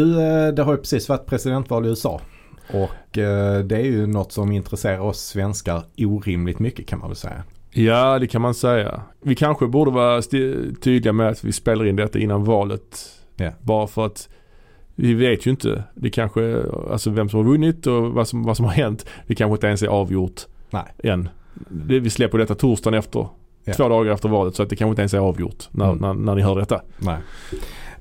Du, eh, det har ju precis varit presidentval i USA. Och eh, det är ju något som intresserar oss svenskar orimligt mycket kan man väl säga. Ja, det kan man säga. Vi kanske borde vara tydliga med att vi spelar in detta innan valet. Ja. Bara för att vi vet ju inte. Det kanske, alltså vem som har vunnit och vad som, vad som har hänt. Det kanske inte ens är avgjort Nej. än. Det, vi släpper detta torsdagen efter. Ja. Två dagar efter valet så att det kanske inte ens är avgjort när, Mm. när, när ni hör detta. Nej.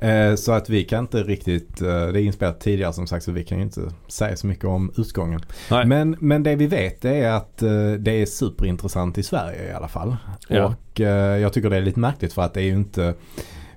Eh, Så att vi kan inte riktigt, eh, det är inspelat tidigare som sagt så vi kan ju inte säga så mycket om utgången. Nej. Men, men det vi vet är att eh, det är superintressant i Sverige i alla fall. Ja. Och jag tycker det är lite märkligt för att det är ju inte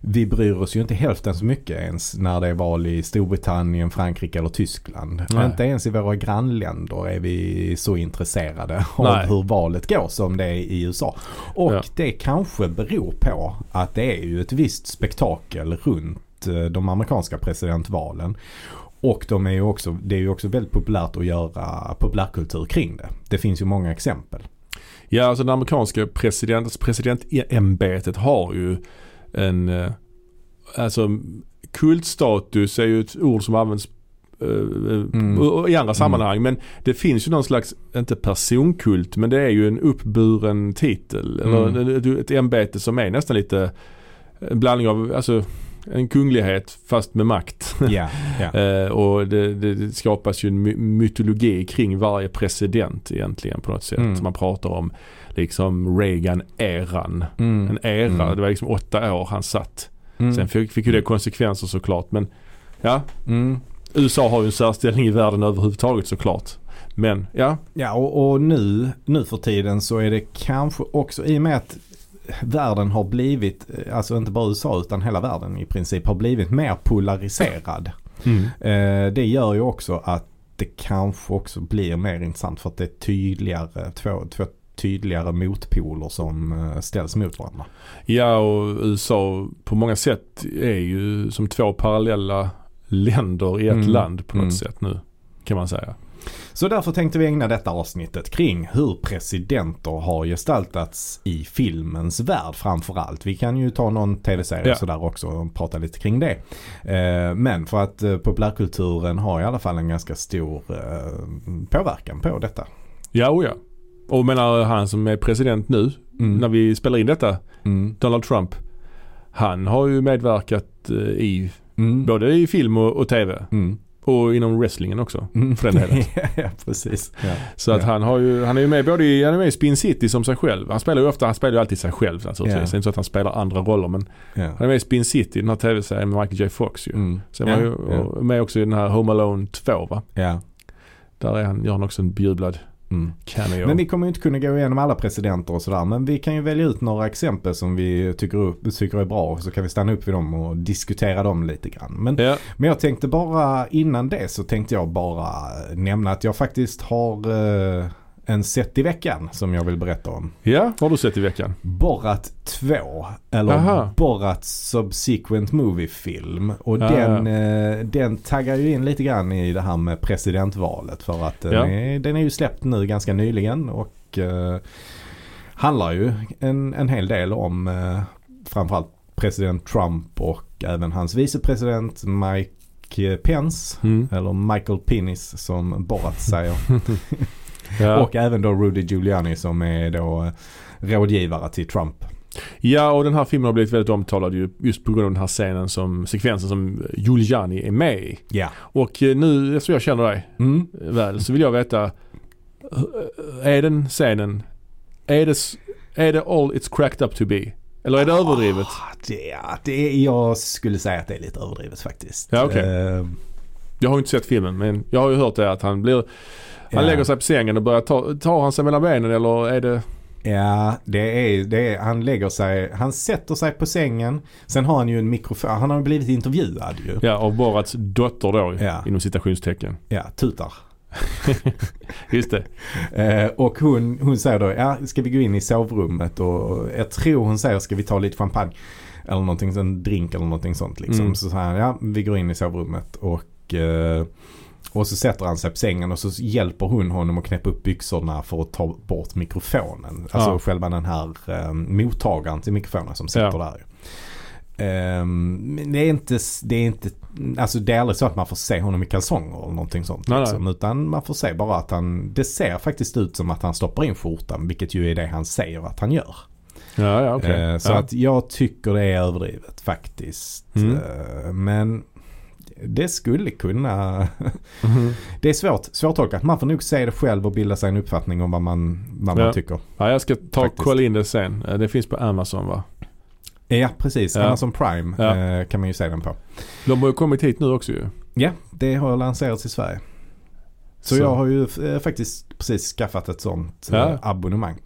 vi bryr oss ju inte hälften så mycket ens när det är val i Storbritannien, Frankrike eller Tyskland. Nej. Inte ens i våra grannländer är vi så intresserade av Nej. hur valet går som det är i USA. Och Ja. det kanske beror på att det är ju ett visst spektakel runt eh, de amerikanska presidentvalen. Och de är ju också, det är ju också väldigt populärt att göra populärkultur kring det. Det finns ju många exempel. Ja, alltså det amerikanska president, presidentämbetet har ju en, eh, alltså kultstatus är ju ett ord som används eh, eh, Mm. i andra sammanhang. Men det finns ju någon slags, inte personkult, men det är ju en uppburen titel. Eller Mm. ett, ett ämbete som är nästan lite en blandning av, alltså en kunglighet fast med makt. Ja. Eh, och det, det, skapas ju en my- mytologi kring varje president egentligen på något sätt. Mm. Man pratar om liksom Reagan-eran. Mm. En era, Mm. det var liksom åtta år han satt. Mm. Sen fick, fick ju det konsekvenser såklart. Men ja, Mm. USA har ju en särställning i världen överhuvudtaget såklart. Men ja, Ja och, och nu, nu för tiden så är det kanske också i och med att världen har blivit, eh, alltså inte bara USA utan hela världen i princip har blivit mer polariserad. Eh, det gör ju också att det kanske också blir mer intressant för att det är tydligare, två, två tydligare motpoler som eh, ställs mot varandra. ja och USA på många sätt är ju som två parallella länder i ett Mm. land på något Mm. sätt nu. Kan man säga. Så därför tänkte vi ägna detta avsnittet kring hur presidenter har gestaltats i filmens värld framförallt. Vi kan ju ta någon tv-serie Ja. sådär också och prata lite kring det. Eh, men för att eh, populärkulturen har i alla fall en ganska stor påverkan på detta. Ja, och ja. Och menar han som är president nu, Mm. när vi spelar in detta, Mm. Donald Trump. Han har ju medverkat eh, i Mm. både i film och, och tv. Mm. Och inom wrestlingen också. Mm. För den delen. ja, precis. Ja. Så att Ja. han har ju, han är ju med både i, han är med i Spin City som sig själv. Han spelar ju ofta, han spelar ju alltid sig själv naturligtvis. Ja. Det är inte så att han spelar andra roller men han är med i Spin City, den här tv-serien med Michael J Fox ju. Mm. Sen var ju ja. och med också i den här Home Alone 2 va? ja. Där är han, gör han också en bejublad Mm. Men vi kommer ju inte kunna gå igenom alla presidenter och sådär. Men vi kan ju välja ut några exempel som vi tycker, upp, tycker är bra. Så kan vi stanna upp vid dem och diskutera dem lite grann. Men, Ja, men jag tänkte bara innan det så tänkte jag bara nämna att jag faktiskt har eh, en set i veckan som jag vill berätta om. ja, vad har du sett i veckan? Borat 2. Eller Aha. Borat Subsequent Movie Film. Och Ja, den, eh, den taggar ju in lite grann i det här med presidentvalet. För att den, Ja. är, den är ju släppt nu ganska nyligen. Och eh, handlar ju en, en hel del om eh, framförallt president Trump och även hans vicepresident Mike Pence. Mm. Eller Michael Penis som Borat säger. Ja. Och även då Rudy Giuliani som är då eh, rådgivare till Trump. ja, och den här filmen har blivit väldigt omtalad ju just på grund av den här scenen som, sekvensen som Giuliani är med i. Ja. Och eh, nu, eftersom jag känner dig Mm. väl, så vill jag veta. eh, Är den scenen, är det, är det all it's cracked up to be? Eller är det överdrivet? Ah, Det, ja, det är, jag skulle säga att det är lite överdrivet faktiskt. Ja, okej. Eh, Jag har inte sett filmen men jag har ju hört det att han blir, han lägger sig på sängen och börjar ta, tar han sig mellan benen eller är det? ja, det är, det är, han lägger sig, han sätter sig på sängen. Sen har han ju en mikrofon, han har ju blivit intervjuad ju. Ja, av Borats dotter då Ja. inom citationstecken. Ja, tutar. Just det. Eh, och hon, hon säger då, ja ska vi gå in i sovrummet och jag tror hon säger ska vi ta lite champagne. Eller någonting, en drink eller någonting sånt liksom. Mm. Så säger han, ja vi går in i sovrummet och eh, och så sätter han sig på sängen och så hjälper hon honom att knäppa upp byxorna för att ta bort mikrofonen. Alltså Ja. själva den här eh, mottagaren till mikrofonen som sitter där. ju. Ehm, men det är inte, det är inte, alltså det är aldrig så att man får se honom i kalsonger eller någonting sånt. Nej, liksom, utan man får se bara att han, det ser faktiskt ut som att han stoppar in skjortan, vilket ju är det han säger att han gör. Ja, ja okej. Eh, Så ja. att jag tycker det är överdrivet faktiskt. Mm. Eh, Men det skulle kunna... Mhm. Det är svårt, svårtolkat. Man får nog se det själv och bilda sig en uppfattning om vad man, vad man Ja. tycker. ja, jag ska ta och kolla in det sen. Eh, Det finns på Amazon va? Ja, precis. Ja. Amazon Prime Ja. eh, kan man ju se den på. De har ju kommit hit nu också ju. Ja, det har lanserats i Sverige. Så, Så. jag har ju eh, faktiskt precis skaffat ett sånt abonnemang.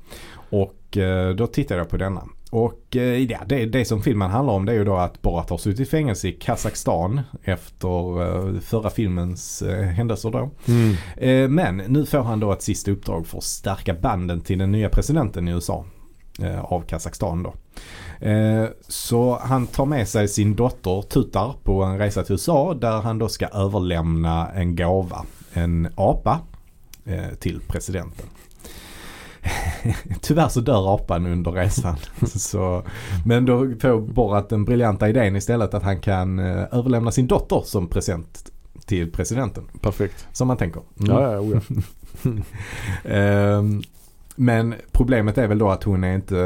Och då tittade jag på denna. Och eh, ja, det, det som filmen handlar om det är ju då att Borat har suttit i fängelse i Kazakstan efter eh, förra filmens eh, händelser då. Mm. Men nu får han då ett sista uppdrag för att stärka banden till den nya presidenten i USA. Av Kazakstan då. Så han tar med sig sin dotter Tutar på en resa till USA där han då ska överlämna en gåva. En apa till presidenten. Tyvärr så dör apan under resan. så, men då får Borat den briljanta idén istället att han kan eh, överlämna sin dotter som present till presidenten. Perfekt. Som man tänker. Mm. Ja, ja, oh, ja. Ehm, men problemet är väl då att hon är inte,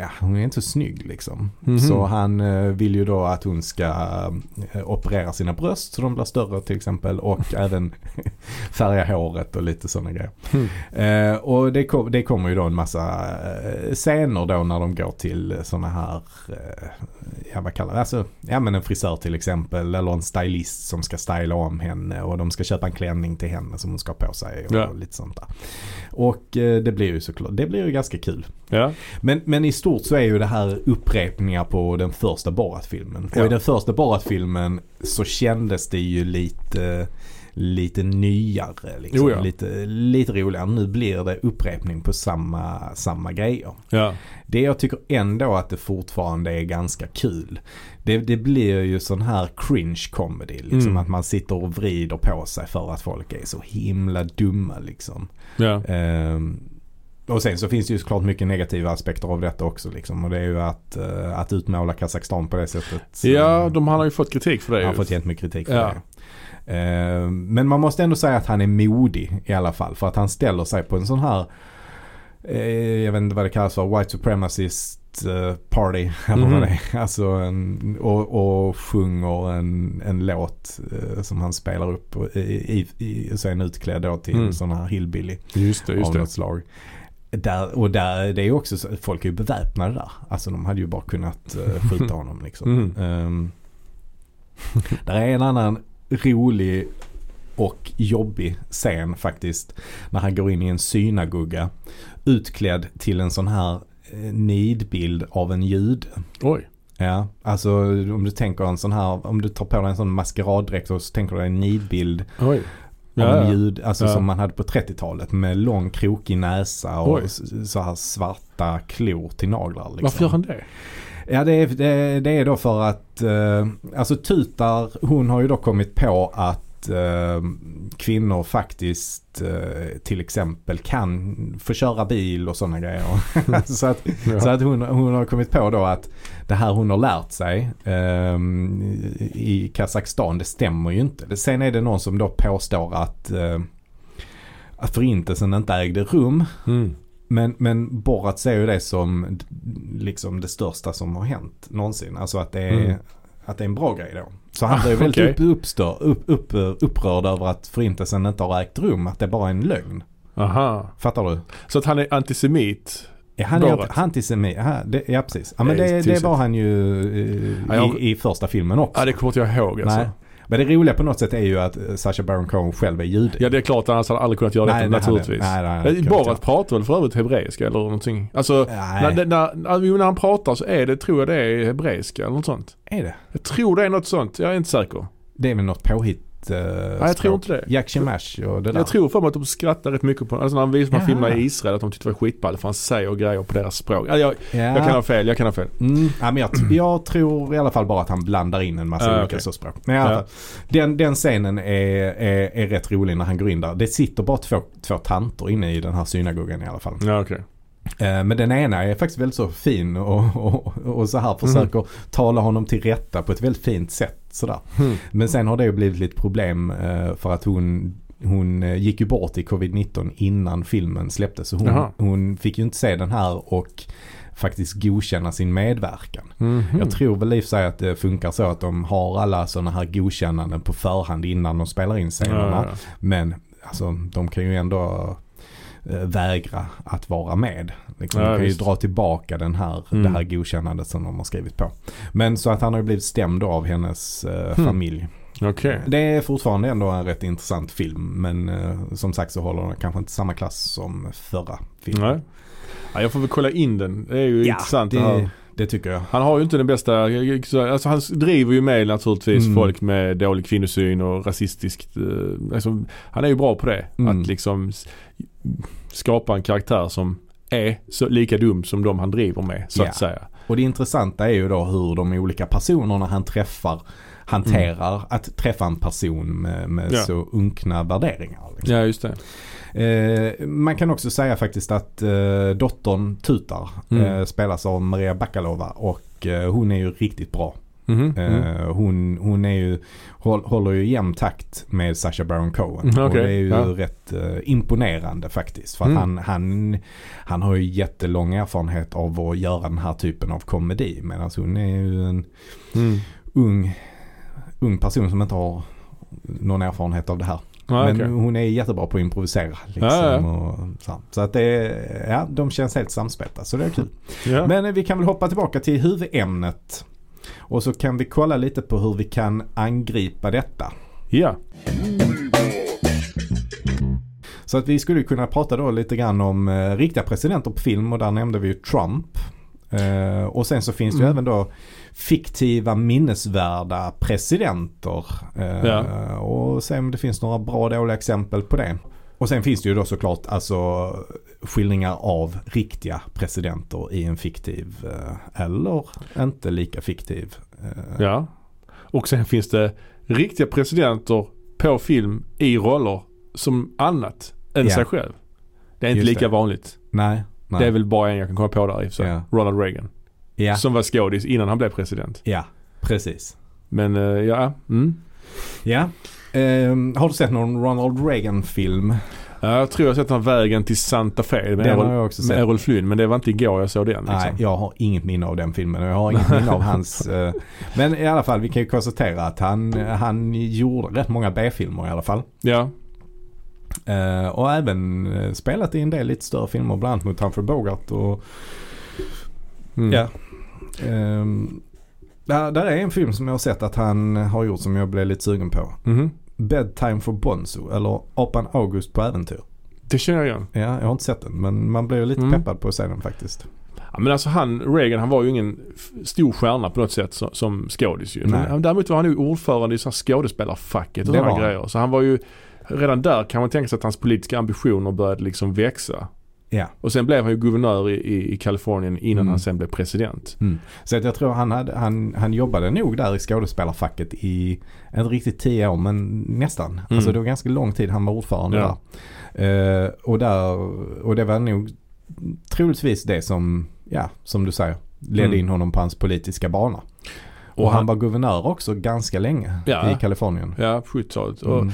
ja, hon är inte så snygg liksom. Mhm. Så han eh, vill ju då att hon ska eh, operera sina bröst så de blir större till exempel och även färga håret och lite sådana grejer. Mm. Eh, och det, kom, det kommer ju då en massa eh, scener då när de går till sådana här, eh, ja vad kallar det, alltså, ja men en frisör till exempel eller en stylist som ska styla om henne och de ska köpa en klänning till henne som hon ska ha på sig och Ja. lite sånt där. Och eh, det blir ju såklart, det blir ju ganska kul. ja. Men, men i stort så är ju det här upprepningar på den första Borat-filmen. Och Ja. i den första Borat-filmen så kändes det ju lite, lite nyare. Liksom. Jo, ja. lite, lite roligare. Nu blir det upprepning på samma, samma grejer. ja. Det jag tycker ändå att det fortfarande är ganska kul. Det, det blir ju sån här cringe comedy. Liksom, Mm. Att man sitter och vrider på sig för att folk är så himla dumma liksom. ja. Ehm, och sen så finns det ju såklart mycket negativa aspekter av detta också liksom. Och det är ju att, eh, att utmåla Kazakstan på det sättet. Ja, de han har ju fått kritik för det. Han har fått jättemycket kritik för Ja. det. Ehm, men man måste ändå säga att han är modig i alla fall. För att han ställer sig på en sån här, eh, jag vet inte vad det kallas för, white supremacist eh, party. Eller Mhm. vad det är. Alltså en, och, och sjunger en, en låt eh, som han spelar upp i, i, i, han utklädd då till Mm. sån här hillbilly Just det, just av det. något slag. Där, och där, det är ju också så, folk är ju beväpnade där. Alltså de hade ju bara kunnat uh, skjuta honom liksom. Mm. Ehm, där är en annan rolig och jobbig scen faktiskt. När han går in i en synagoga. Utklädd till en sån här eh, nidbild av en jude. Oj. Ja, alltså om du tänker en sån här, om du tar på dig en sån maskeraddräkt och så tänker du dig en nidbild Oj. Ja, ljud, alltså Ja. som man hade på 30-talet med lång krokig näsa och Oj. så här svarta klor till naglar. Liksom. Varför gör han det? Ja det är, det, det är då för att, eh, alltså Tutar hon har ju då kommit på att eh, kvinnor faktiskt eh, till exempel kan få köra bil och sådana grejer. så att, Ja. så att hon, hon har kommit på då att det här hon har lärt sig ehm, i Kazakstan det stämmer ju inte. Sen är det någon som då påstår att, eh, att förintelsen inte ägde rum. Mm. Men, men Borat ser ju det som liksom det största som har hänt någonsin. Alltså att det är, Mm. Att det är en bra grej då. Så han Ah, blir väldigt okej. upp, uppstör, upp, upp, upprörd över att förintelsen inte har ägt rum. Att det bara är en lögn. Aha. Fattar du? Så att han är antisemit? Ja, han är antisemit. Ja, det, ja precis. Ja, men Det det, var han ju eh, Ja, jag- i, i första filmen också. Ja, det kommer inte jag ihåg alltså. Nej. Men det roliga på något sätt är ju att eh, Sacha Baron Cohen själv är jude. Ja det är klart, annars hade han aldrig kunnat göra Nej, detta det hade- naturligtvis. nej, inte kunnat Borat pratar väl för övrigt hebreiska eller någonting? Alltså, Nej, när, när, när han pratar så är det, tror jag det är hebreiska eller något sånt. är det? Jag tror det är något sånt, jag är inte säker. Det är väl något påhitt uh, Nej jag tror inte det. Jack Shemash och det där. Jag tror för mig att de skrattar rätt mycket på Alltså när han visar Ja. filmerna i Israel att de tyckte det var skitball för han säger grejer på deras språk. Ja, jag, ja. jag kan ha fel, jag kan ha fel. Mm, ja, men jag, jag tror i alla fall bara att han blandar in en massa Ah, olika så språk. Men Ja. fall, den, den scenen är, är, är rätt rolig när han går in där. Det sitter bara två, två tanter inne i den här synagogan i alla fall. Ja okej. Eh, Men den ena är faktiskt väldigt så fin och, och, och så här försöker tala honom till rätta på ett väldigt fint sätt. Sådär. Mm. Men sen har det ju blivit lite problem eh, för att hon, hon eh, gick ju bort i covid-19 innan filmen släpptes. Så hon, hon fick ju inte se den här och faktiskt godkänna sin medverkan. Mhm. Jag tror väl i sig att det funkar så att de har alla sådana här godkännanden på förhand innan de spelar in scenerna. Ja, ja. Men alltså, de kan ju ändå vägra att vara med. Liksom, Ja, de kan ju dra tillbaka den här, Mm. det här godkännandet som de har skrivit på. Men så att han har ju blivit stämd då av hennes eh, Hmm. familj. Okej. Det är fortfarande ändå en rätt intressant film. Men eh, som sagt så håller den kanske inte samma klass som förra filmen. Nej. Ja, jag får väl kolla in den. Det är ju intressant det det, det tycker jag. Han har ju inte den bästa, alltså han driver ju med naturligtvis Mm. folk med dålig kvinnosyn och rasistiskt. eh, Alltså, han är ju bra på det. Mm. Att liksom skapa en karaktär som är så lika dum som de han driver med så Ja. att säga. Och det intressanta är ju då hur de olika personerna han träffar hanterar att träffa en person med, med Mm. Ja. så unkna värderingar. Liksom. Ja just det. Eh, man kan också säga faktiskt att eh, dottern Tutar Mm. eh, spelas av Maria Bakalova och eh, hon är ju riktigt bra. Mm. Eh, hon, hon är ju, håll, håller ju jämn takt med Sacha Baron Cohen. Mm, Och okej, det är ju ja. rätt eh, imponerande faktiskt. För Mm. han, han, han har ju jättelång erfarenhet av att göra den här typen av komedi. Medan hon är ju en Mm. ung, ung person som inte har någon erfarenhet av det här. Ja, Men okej. hon är jättebra på att improvisera. Liksom, Ja, ja. Så, så att det ja, de känns helt samspelta. Så det är kul. ja. Men eh, vi kan väl hoppa tillbaka till huvudämnet. Och så kan vi kolla lite på hur vi kan angripa detta. ja. Så att vi skulle kunna prata då lite grann om eh, riktiga presidenter på film och där nämnde vi ju Trump. Eh, och sen så finns det ju Mm. även då fiktiva minnesvärda presidenter. Eh, Ja. Och se om det finns några bra och dåliga exempel på det. Och sen finns det ju då såklart alltså skildringar av riktiga presidenter i en fiktiv eh, eller inte lika fiktiv. eh, ja. Och sen finns det riktiga presidenter på film i roller som annat än Ja. sig själv. Det är inte Just lika det. vanligt. Nej. nej. Det är väl bara en jag kan komma på där i och för sig. Ja. Ronald Reagan. Ja. Som var skådis innan han blev president. ja, precis. Men eh, ja, mm. Ja. Ehm, har du sett någon Ronald Reagan-film? Ja, Jag tror jag har sett den Vägen till Santa Fe med, Errol, med. Errol Flynn. Men det var inte igår jag såg den. Liksom. Nej, jag har inget minne av den filmen jag har inget minne av hans. eh, men i alla fall, vi kan ju konstatera att han, han gjorde rätt många B-filmer i alla fall. Ja, Eh, och även spelat i en del lite större filmer, bland annat mot Humphrey Bogart och mm. Ja. Ehm, där, där är en film som jag har sett att han har gjort som jag blev lite sugen på. Mhm. Bedtime for Bonzo eller Apan August på äventyr. Det känner jag igen. Ja, jag har inte sett den men man ju lite Mm. peppad på att se den faktiskt. Ja, men alltså han, Reagan, han var ju ingen stor stjärna på något sätt som, som skådis ju. Nej. Men däremot var han ju ordförande i så här skådespelarfacket och sådana grejer. Så han var ju, redan där kan man tänka sig att hans politiska ambitioner började liksom växa. Ja. Och sen blev han ju guvernör i, i, i Kalifornien innan Mm. han sen blev president. Så att jag tror han, hade, han, han jobbade nog där i skådespelarfacket i, inte riktigt tio år men nästan. Alltså det var ganska lång tid han var ordförande Ja. där. Eh, och, där. Och det var nog troligtvis det som, ja som du säger, ledde Mm. in honom på hans politiska bana. Och, Och han, han- var guvernör också ganska länge Ja. i Kalifornien. Ja, på 70-talet. Och Mm.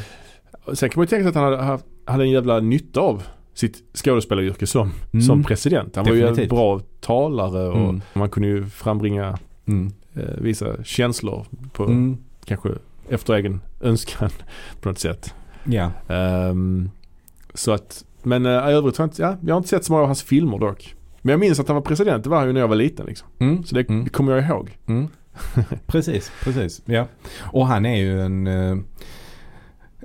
Sen kan man ju tänka sig att han hade, haft- hade en jävla nytta av sitt skådespelaryrke som, Mm. som president. Han var ju en Definitivt. bra talare och Mm. man kunde ju frambringa Mm. eh, vissa känslor på Mm. kanske efter egen önskan på något sätt. Ja. Ehm, så att, men uh, i övrigt har jag inte, ja, jag har inte sett så många av hans filmer dock. Men jag minns att han var president, det var han ju när jag var liten liksom. Mm. Så det, Mm. det kommer jag ihåg. Mm. precis, precis. Ja. Och han är ju en, eh,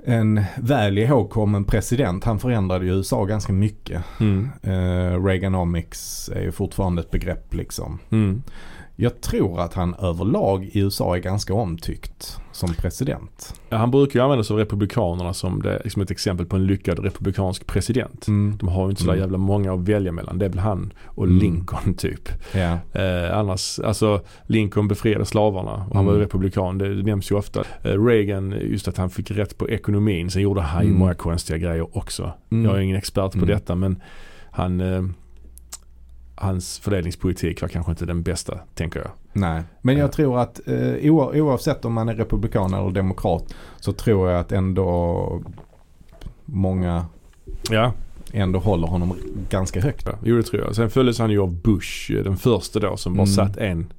en väl ihågkommen president. Han förändrade ju USA ganska mycket. Mm. Eh, Reaganomics är ju fortfarande ett begrepp liksom. Mm. Jag tror att han överlag i USA är ganska omtyckt som president. Ja, han brukar ju använda sig av republikanerna som det, liksom ett exempel på en lyckad republikansk president. Mm. De har ju inte så Mm. jävla många att välja mellan. Det är väl han och Mm. Lincoln typ. Ja. Eh, annars, alltså Lincoln befriade slavarna och han Mm. var ju republikan. Det nämns ju ofta. Eh, Reagan, just att han fick rätt på ekonomin. Sen gjorde han ju Mm. många konstiga grejer också. Mm. Jag är ingen expert på Mm. detta men han, eh, hans fördelningspolitik var kanske inte den bästa, tänker jag. Nej, men jag Ja. tror att eh, oa- oavsett om man är republikan eller demokrat så tror jag att ändå många Ja, ändå håller honom ganska högt. ja jo det tror jag. Sen följdes han ju av Bush, eh, den första då som bara Mm. satt en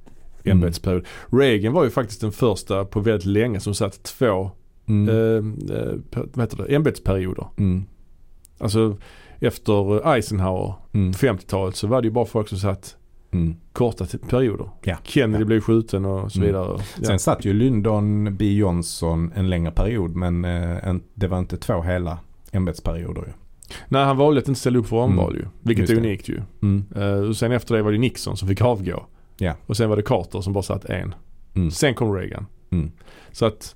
ämbetsperiod. Reagan var ju faktiskt den första på väldigt länge som satt två Mm. eh, eh, vad heter det, ämbetsperioder. Mm. Alltså efter Eisenhower Mm. på 50-talet så var det ju bara folk som satt Mm. korta perioder. Ja. Kennedy Ja. blev skjuten och så Mm. vidare. Ja. Sen satt ju Lyndon B Johnson en längre period men eh, en, det var inte två hela ämbetsperioder ju. Nej han valde att inte ställa upp för omval ju. Vilket Just är unikt ju. Mm. Eh, och sen efter det var det Nixon som fick avgå. Ja. Och sen var det Carter som bara satt en. Mm. Sen kom Reagan. Mm. Så att,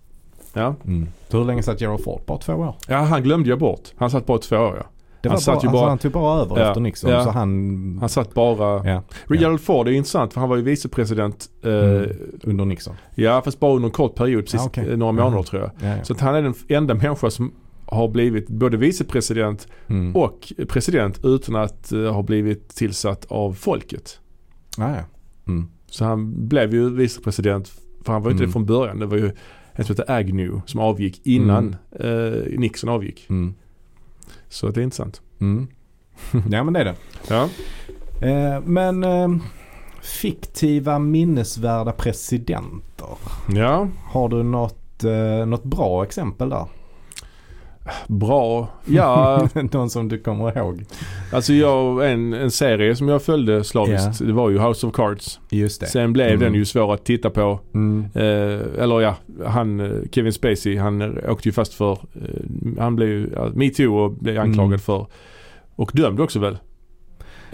ja. Mm. Hur länge satt Gerald Ford? Bara två år? Ja han glömde jag bort. Han satt bara två år ja. Det Han satt bara, ju alltså, bara- han tog bara över Ja, efter Nixon ja. så han, Han satt bara... ja, Gerald Ford är intressant för han var ju vicepresident. Eh, Mm. under Nixon. Ja fast bara under en kort period. Precis Ah, okej. eh, några månader Mhm. tror jag. Ja, ja. Så att han är den enda människa som har blivit både vicepresident Mm. och president utan att eh, ha blivit tillsatt av folket. Ja. Mm. Så han blev ju vicepresident, för han var ju inte Mm. det från början. Det var ju en som hette Agnew som avgick innan eh, Nixon avgick. Så det är intressant. Mm. ja men det är det. Ja. Eh, men eh, fiktiva minnesvärda presidenter. ja, Har du något, eh, något bra exempel där? Bra. Ja, Någon som du kommer ihåg? alltså jag, en, en serie som jag följde slaviskt, det var ju House of Cards. Just det. Sen blev Mm. den ju svår att titta på. Mm. Eh, eller ja, han, eh, Kevin Spacey, han eh, åkte ju fast för, eh, han blev ju, metoo och blev anklagad Mm. för, och dömd också väl?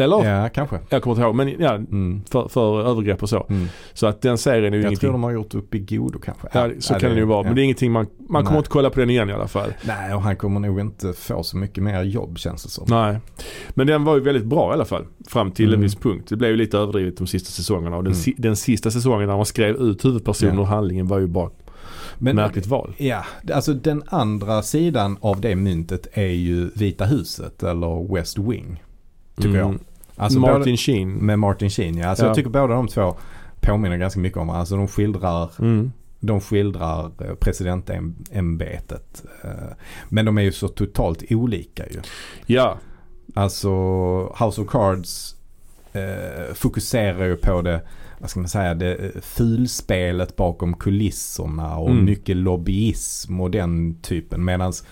Eller? Ja, kanske. Jag kommer inte ihåg, men ja, Mm. för, för övergrepp och så. Mm. Så att den serien är ju Jag ingenting. tror de har gjort upp i godo kanske. Ja, så kan det ju vara. Men det är ingenting man, man kommer inte kolla på den igen i alla fall. Nej, och han kommer nog inte få så mycket mer jobb känns det som. Nej. Men den var ju väldigt bra i alla fall. Fram till en Mm. viss punkt. Det blev ju lite överdrivet de sista säsongerna. Och den, Mm. si, den sista säsongen när man skrev ut huvudpersonen Ja. och handlingen var ju bara Men, märkligt val. Ja, alltså den andra sidan av det myntet är ju Vita huset eller West Wing. Tycker Mm. jag. Alltså Martin Sheen. med Martin Sheen ja. Alltså Ja. jag tycker båda de två påminner ganska mycket om varandra. Alltså de skildrar, Mm. de skildrar eh, presidentämbetet. eh, Men de är ju så totalt olika ju. Ja. Alltså House of Cards eh, fokuserar ju på det, vad ska man säga, det eh, fulspelet bakom kulisserna och Mm. mycket lobbyism och den typen. Medans,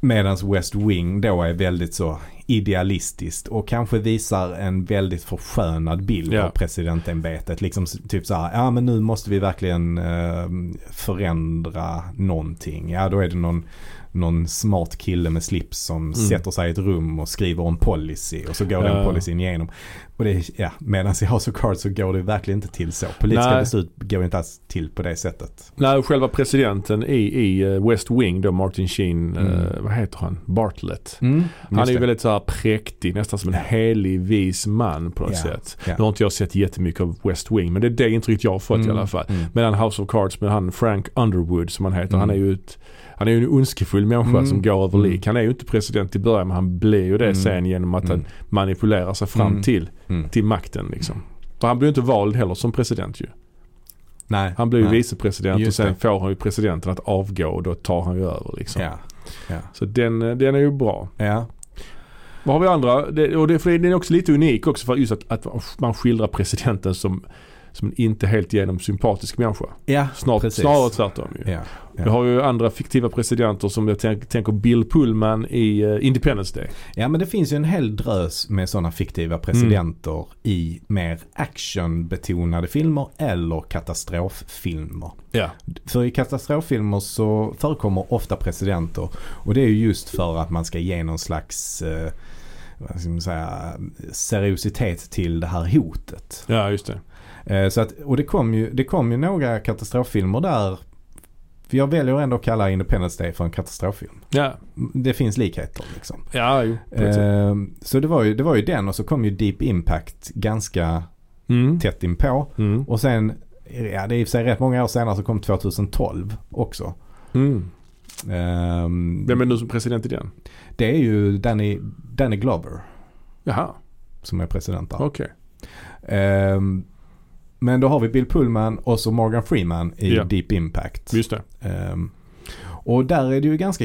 medans West Wing då är väldigt så idealistiskt och kanske visar en väldigt förskönad bild Ja. av presidentämbetet. Liksom typ så här, ja men nu måste vi verkligen eh, förändra någonting. Ja då är det någon någon smart kille med slips som sätter sig i ett rum och skriver en policy och så går den Ja. policyn igenom. Och det, är- ja, medan i House of Cards så går det verkligen inte till så. Politiska Nej. beslut går inte alls till på det sättet. Nej, själva presidenten i, i eh, West Wing då, Martin Sheen, Mm. eh, vad heter han? Bartlett. Mm, Han är ju väldigt så här präktig, nästan som en helig vis man på något Ja, sätt. ja. Nu har inte jag sett jättemycket av West Wing men det är det intrycket jag har fått i Mm, alla fall. mm. Medan House of Cards med han Frank Underwood som han heter. Mm. Han är ju ett, han är ju en ondskefull människa Mm. som går över Mm. lik. Han är ju inte president i början men han blir ju det Mm. sen genom att Mm. han manipulerar sig fram Mm. till, Mm. till makten liksom. För han blir ju inte vald heller som president ju. Nej. Han blir ju vicepresident och sen det. får han ju presidenten att avgå och då tar han ju över liksom. Ja. Ja. Så den, eh, den är ju bra. ja. Vad har vi andra? Det, och det, för det är också lite unik också för just att, att man skildrar presidenten som, som en inte helt igenom sympatisk människa. Ja, Snart, precis. snarare tvärtom ju. Ja. Ja. Vi har ju andra fiktiva presidenter som jag tänk, tänker Bill Pullman i uh, Independence Day. ja, men det finns ju en hel drös med sådana fiktiva presidenter i mer actionbetonade filmer eller katastroffilmer. Ja. För i katastroffilmer så förekommer ofta presidenter och det är ju just för att man ska ge någon slags eh, vad ska man säga, seriositet till det här hotet. Ja, just det. Eh, så att, och det kom, ju, det kom ju några katastroffilmer där. För jag väljer ändå att kalla Independence Day för en katastroffilm. Ja, Det finns likheter liksom. ja jo. Eh, så det var, ju, det var ju den och så kom ju Deep Impact ganska Mm. tätt inpå. Mm. Och sen, ja det är i och för sig rätt många år senare så kom 2012 också. Mm. Ehm, Vem är nu som president i den? det är ju Danny, Danny Glover. Jaha. som är president där. Okej. Ehm, men då har vi Bill Pullman och så Morgan Freeman i Ja. Deep Impact. Just det. Ehm, och där är det ju ganska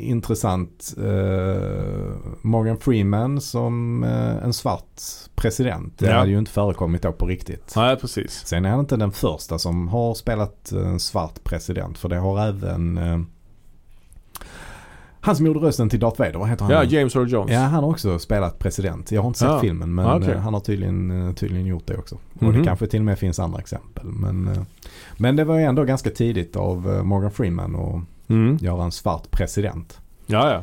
intressant. eh, Morgan Freeman som eh, en svart president. Det Ja. hade ju inte förekommit då på riktigt. Nej, precis. Sen är han inte den första som har spelat en svart president. För det har även eh, han som gjorde rösten till Darth Vader, vad heter han? Ja, James Earl Jones. Ja, han har också spelat president. Jag har inte sett Ja. filmen men Ah, okej. eh, han har tydligen, eh, tydligen gjort det också. Och Mhm. det kanske till och med finns andra exempel. Men, eh, men det var ju ändå ganska tidigt av eh, Morgan Freeman att Mm. göra en svart president. Ja, ja.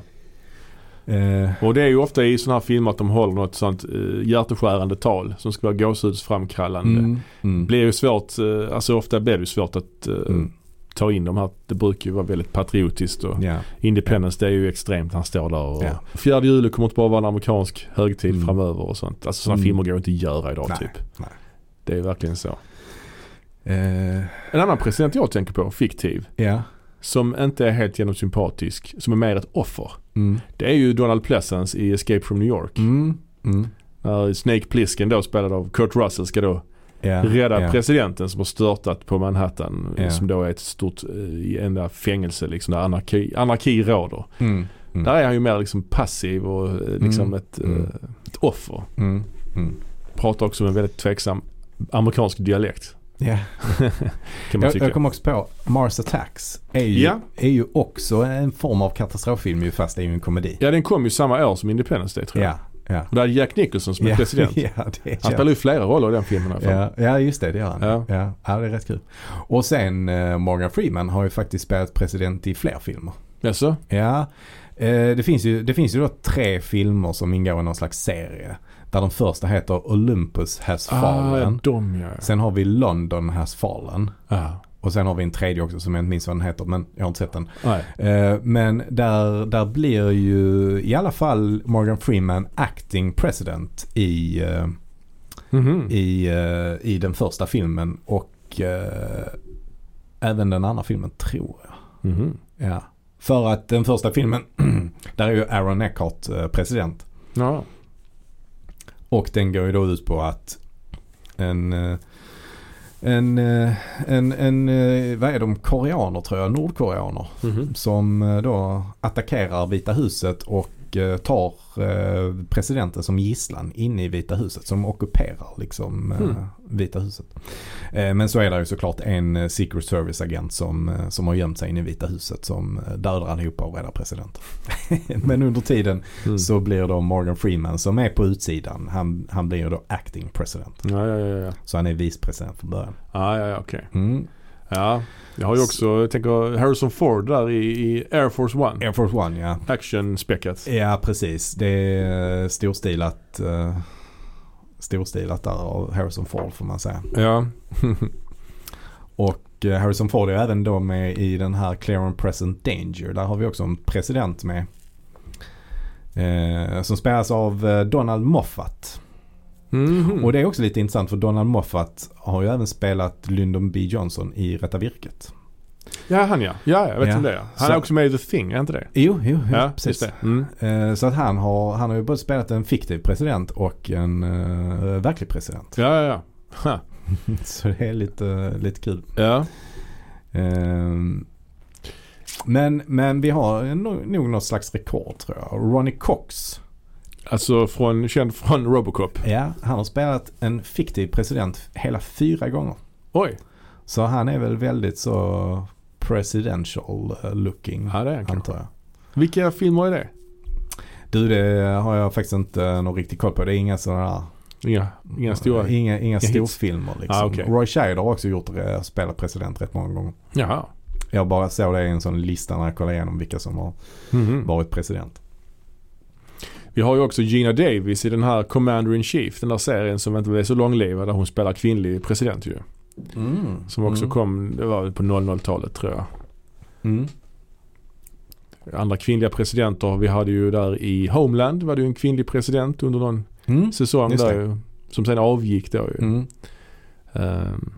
Eh, Och det är ju ofta i sådana här filmer att de håller något sånt uh, hjärteskärande tal som ska vara gåshudsframkallande. mm, mm, blir ju svårt, eh, alltså ofta blir det ju svårt att eh, mm, ta in de här. Det brukar ju vara väldigt patriotiskt och ja, Independence det är ju extremt. Han står där och Ja. Fjärde juli kommer inte bara vara en amerikansk högtid Mm. framöver och sånt. Alltså sådana Mm. filmer går inte att göra idag Nej, typ. nej. Det är verkligen så. eh, En annan president jag tänker på, fiktiv, ja. som inte är helt genom sympatisk, som är mer ett offer. Mm, Det är ju Donald Pleasence i Escape from New York. mm, mm, När Snake Plissken då spelad av Kurt Russell ska då ja, rädda ja, presidenten som har störtat på Manhattan. Ja. Som då är ett stort eh, enda fängelse liksom där anarki, anarki råder. mm, mm, Där är han ju mer liksom passiv och eh, liksom Mm. ett, Mm. eh, ett offer. mm, mm. Pratar också med en väldigt tveksam amerikansk dialekt. Kan man Jag, tycka. jag kom också på Mars Attacks är ju, Ja. är ju också en form av katastroffilm ju fast det är ju en komedi. Ja den kom ju samma år som Independence Day tror jag. Ja, ja. Och där är Jack Nicholson som är ja, president. ja, är Han spelar ju flera roller i den filmen i ja, ja, just det, det gör han. Ja. Ja. Ja, det är rätt kul. Och sen eh, Morgan Freeman har ju faktiskt spelat president i fler filmer. Jaså? Ja, eh, det, finns ju, det finns ju då tre filmer som ingår i någon slags serie. Där den första heter Olympus has Ah, fallen. ja, de ja. Sen har vi London has fallen. Ah, Och sen har vi en tredje också som jag inte minns vad den heter men jag har inte sett den. Eh, men där, där blir ju i alla fall Morgan Freeman acting president i, eh, Mhm. i, eh, i den första filmen och eh, även den andra filmen tror jag. Mhm. Ja. För att den första filmen, där är ju Aaron Eckhart president. Ja. Och den går ju då ut på att en, en, eh, en, en, eh, vad är de, koreaner tror jag, nordkoreaner. Mhm. Som eh, då attackerar Vita huset och eh, tar eh, presidenten som gisslan inne i Vita huset. Som ockuperar liksom eh, Hmm. Vita huset. Men så är det ju såklart en Secret Service-agent som, som har gömt sig inne i Vita huset som dödar allihopa och räddar presidenten. Men under tiden Mm. så blir då Morgan Freeman som är på utsidan. Han, han blir då acting president. Ja, ja, ja. ja. Så han är vicepresident från början. Ah, ja, ja, okej. Mm. Ja, jag har ju också, jag tänker Harrison Ford där i, i Air Force One. Air Force One ja. Action-späckat. Ja precis. Det är storstilat, uh, storstilat där av Harrison Ford får man säga. Ja. Och eh, Harrison Ford är även då med i den här Clear and Present Danger. Där har vi också en president med. Eh, som spelas av eh, Donald Moffat. Mhm. Och det är också lite intressant för Donald Moffat har ju även spelat Lyndon B Johnson i Rätta Virket. Ja, han ja. Ja, jag vet Ja. det är. Han Så- är också med i The Thing, är inte det? Jo, jo, jo Ja, precis. det. Mm. Eh, så att han har, han har ju både spelat en fiktiv president och en uh, verklig president. Ja, ja, ja. Så det är lite, lite kul. Ja. Ehm, men, men vi har nog något slags rekord tror jag. Ronnie Cox. Alltså från, känd från Robocop. Ja, han har spelat en fiktiv president hela fyra gånger. Oj. Så han är väl väldigt så presidential eh, looking. Ja, det är han antar jag. Vilka filmer är det? Du, det har jag faktiskt inte någon riktig koll på. Det är inga sådana Inga, inga stora? Inga, inga storfilmer liksom. Ah, okej. Roy Scheider har också gjort det, spelat president rätt många gånger. Jaha. Jag bara såg det i en sån lista när jag kollade igenom vilka som har Mhm. varit president. Vi har ju också Gina Davis i den här Commander in Chief. Den där serien som inte är så långlivad där hon spelar kvinnlig president ju. Som också Mm. kom, det var på 00-talet tror jag. Mm. Andra kvinnliga presidenter. Vi hade ju där i Homeland var det ju en kvinnlig president under någon Mm. säsong Just där ju. Som sen avgick då ju. Mm. Ehm,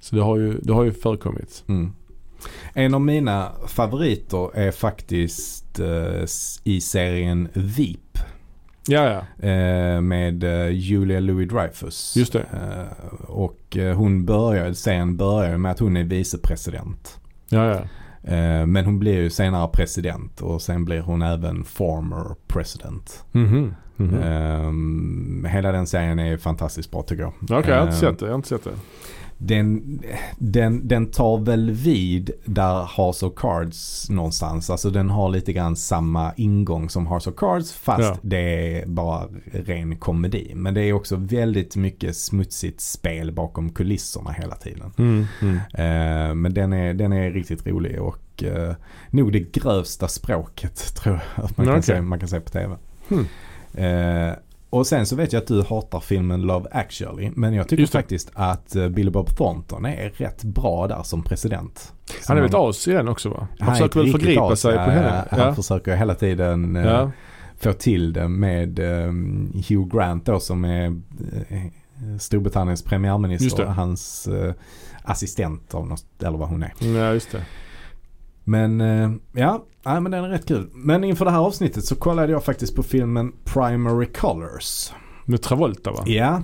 så det har ju, det har ju förekommit. Mm. En av mina favoriter är faktiskt eh, i serien VIP. Ja, ja. Eh, med eh, Julia Louis-Dreyfus. Just det. Eh, och eh, hon börjar, serien börjar med att hon är vicepresident. Ja, ja. Eh, men hon blir ju senare president och sen blir hon även former president. Mhm. Mhm. Eh, hela den serien är fantastiskt bra tycker jag. Okej, jag har inte Eh, sett det. Jag har inte sett det. Den, den, den tar väl vid där House of Cards någonstans. Alltså den har lite grann samma ingång som House of Cards fast Ja. det är bara ren komedi. Men det är också väldigt mycket smutsigt spel bakom kulisserna hela tiden. Mm, mm. Eh, men den är, den är riktigt rolig och eh, nog det grövsta språket tror jag att man, kan, Okej. se, man kan se på tv. Hmm. Eh, och sen så vet jag att du hatar filmen Love actually. Men jag tycker faktiskt att eh, Billy Bob Thornton är rätt bra där som president. Han är väl Som- ett as i den också va? Han är försöker väl förgripa as. sig på henne? Han Ja. försöker hela tiden eh, Ja. få till det med eh, Hugh Grant då som är eh, Storbritanniens premiärminister. Hans assistent av något, eller vad hon är. ja, just det. Men eh, ja, nej, men den är rätt kul. Men inför det här avsnittet så kollade jag faktiskt på filmen Primary Colors. Med Travolta va? Ja,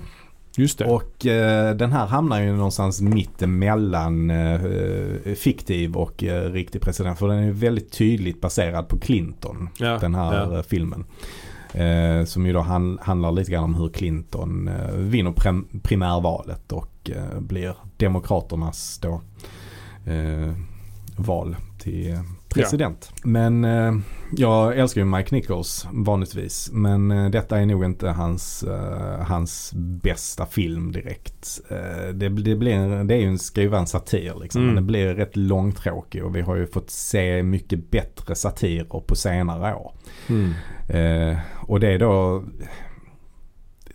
Just det. och eh, den här hamnar ju någonstans mittemellan eh, fiktiv och eh, riktig president. För den är väldigt tydligt baserad på Clinton, ja. den här ja. eh, filmen. Eh, som ju då han, handlar lite grann om hur Clinton eh, vinner prim- primärvalet och eh, blir demokraternas då eh, val till president. Men eh, jag älskar ju Mike Nichols vanligtvis. Men eh, detta är nog inte hans, eh, hans bästa film direkt. Eh, det, det, blir, det är ju en, ska ju vara en satir liksom. Mm. Men det blir rätt långtråkig och vi har ju fått se mycket bättre satirer på senare år. Mm. Eh, och det är då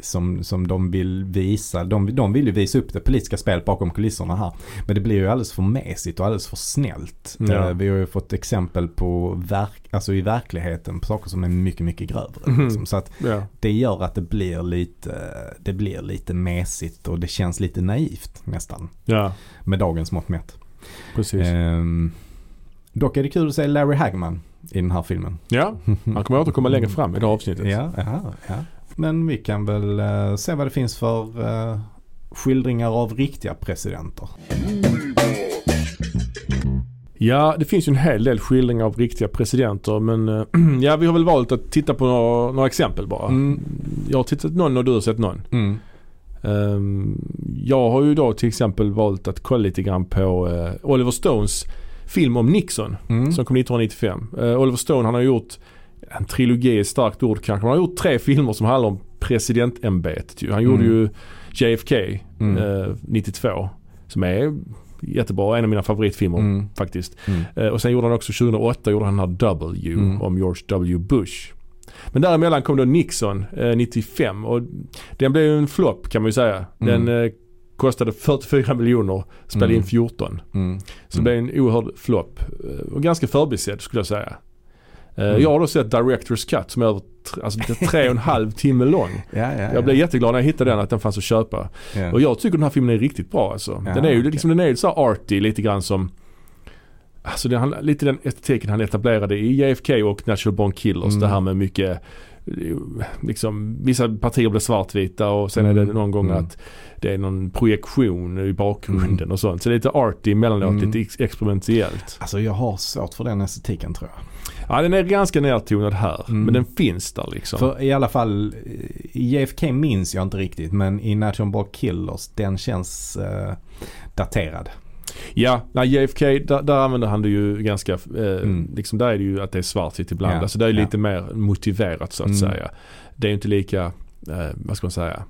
som, som de vill visa. De, de vill ju visa upp det politiska spelet bakom kulisserna här. Men det blir ju alldeles för mesigt och alldeles för snällt. Ja. Eh, vi har ju fått exempel på verk, alltså i verkligheten på saker som är mycket, mycket grövre. Mhm. Liksom. Så att Ja. det gör att det blir lite, det blir lite mesigt och det känns lite naivt nästan. ja, Med dagens mått mätt. precis. Ehm, dock är det kul att se Larry Hagman i den här filmen. Ja, han kommer återkomma längre fram i det här avsnittet. Ja, ja, ja. Men vi kan väl eh, se vad det finns för eh, skildringar av riktiga presidenter. Ja, det finns ju en hel del skildringar av riktiga presidenter men eh, ja, vi har väl valt att titta på några, några exempel bara. Mm. Jag har tittat någon och du har sett någon. Mm. Ehm, jag har ju då till exempel valt att kolla lite grann på eh, Oliver Stones film om Nixon Mm. som kom 1995. Eh, Oliver Stone han har gjort en trilogi är ett starkt ord kanske. Han har gjort tre filmer som handlar om presidentämbetet. Han gjorde Mm. ju JFK Mm. eh, 92 som är jättebra. En av mina favoritfilmer Mm. faktiskt. Mm. Eh, och sen gjorde han också 2008 gjorde han den här W Mm. om George W. Bush. Men däremellan kom då Nixon eh, 95 och den blev ju en flopp kan man ju säga. Den Mm. eh, kostade 44 miljoner, spelade in Mm. 14. Mm. Så det blev en oerhörd flopp. eh, Och ganska förbisedd skulle jag säga. Eh, Mm. Jag har då sett Directors Cut som är alltså det är tre och en halv timme lång. Ja, ja, Jag blev ja. jätteglad när jag hittade den att den fanns att köpa. Och jag tycker den här filmen är riktigt bra alltså. Den är ju okej. liksom, den är ju så arty lite grann som Alltså det, han, lite den estetiken han etablerade i JFK och Natural Born Killers. Mm. Det här med mycket eh, Liksom vissa partier blir svartvita och sen är Mm. det någon gång Mm. att det är någon projektion i bakgrunden Mm. och sånt. Så det är lite arty emellanåt, Mm. lite ex- experimentellt. Alltså jag har svårt för den estetiken tror jag. Ja den är ganska nedtonad här Mm. men den finns där liksom. För i alla fall, i JFK minns jag inte riktigt men i Natural Born Killers den känns eh, daterad. Ja, nej JFK där, där använder han det ju ganska, eh, Mm. liksom där är det ju att det är svartvitt ibland. Ja, Alltså det är ja. lite mer motiverat så att Mm. säga. Det är inte lika, eh, vad ska man säga,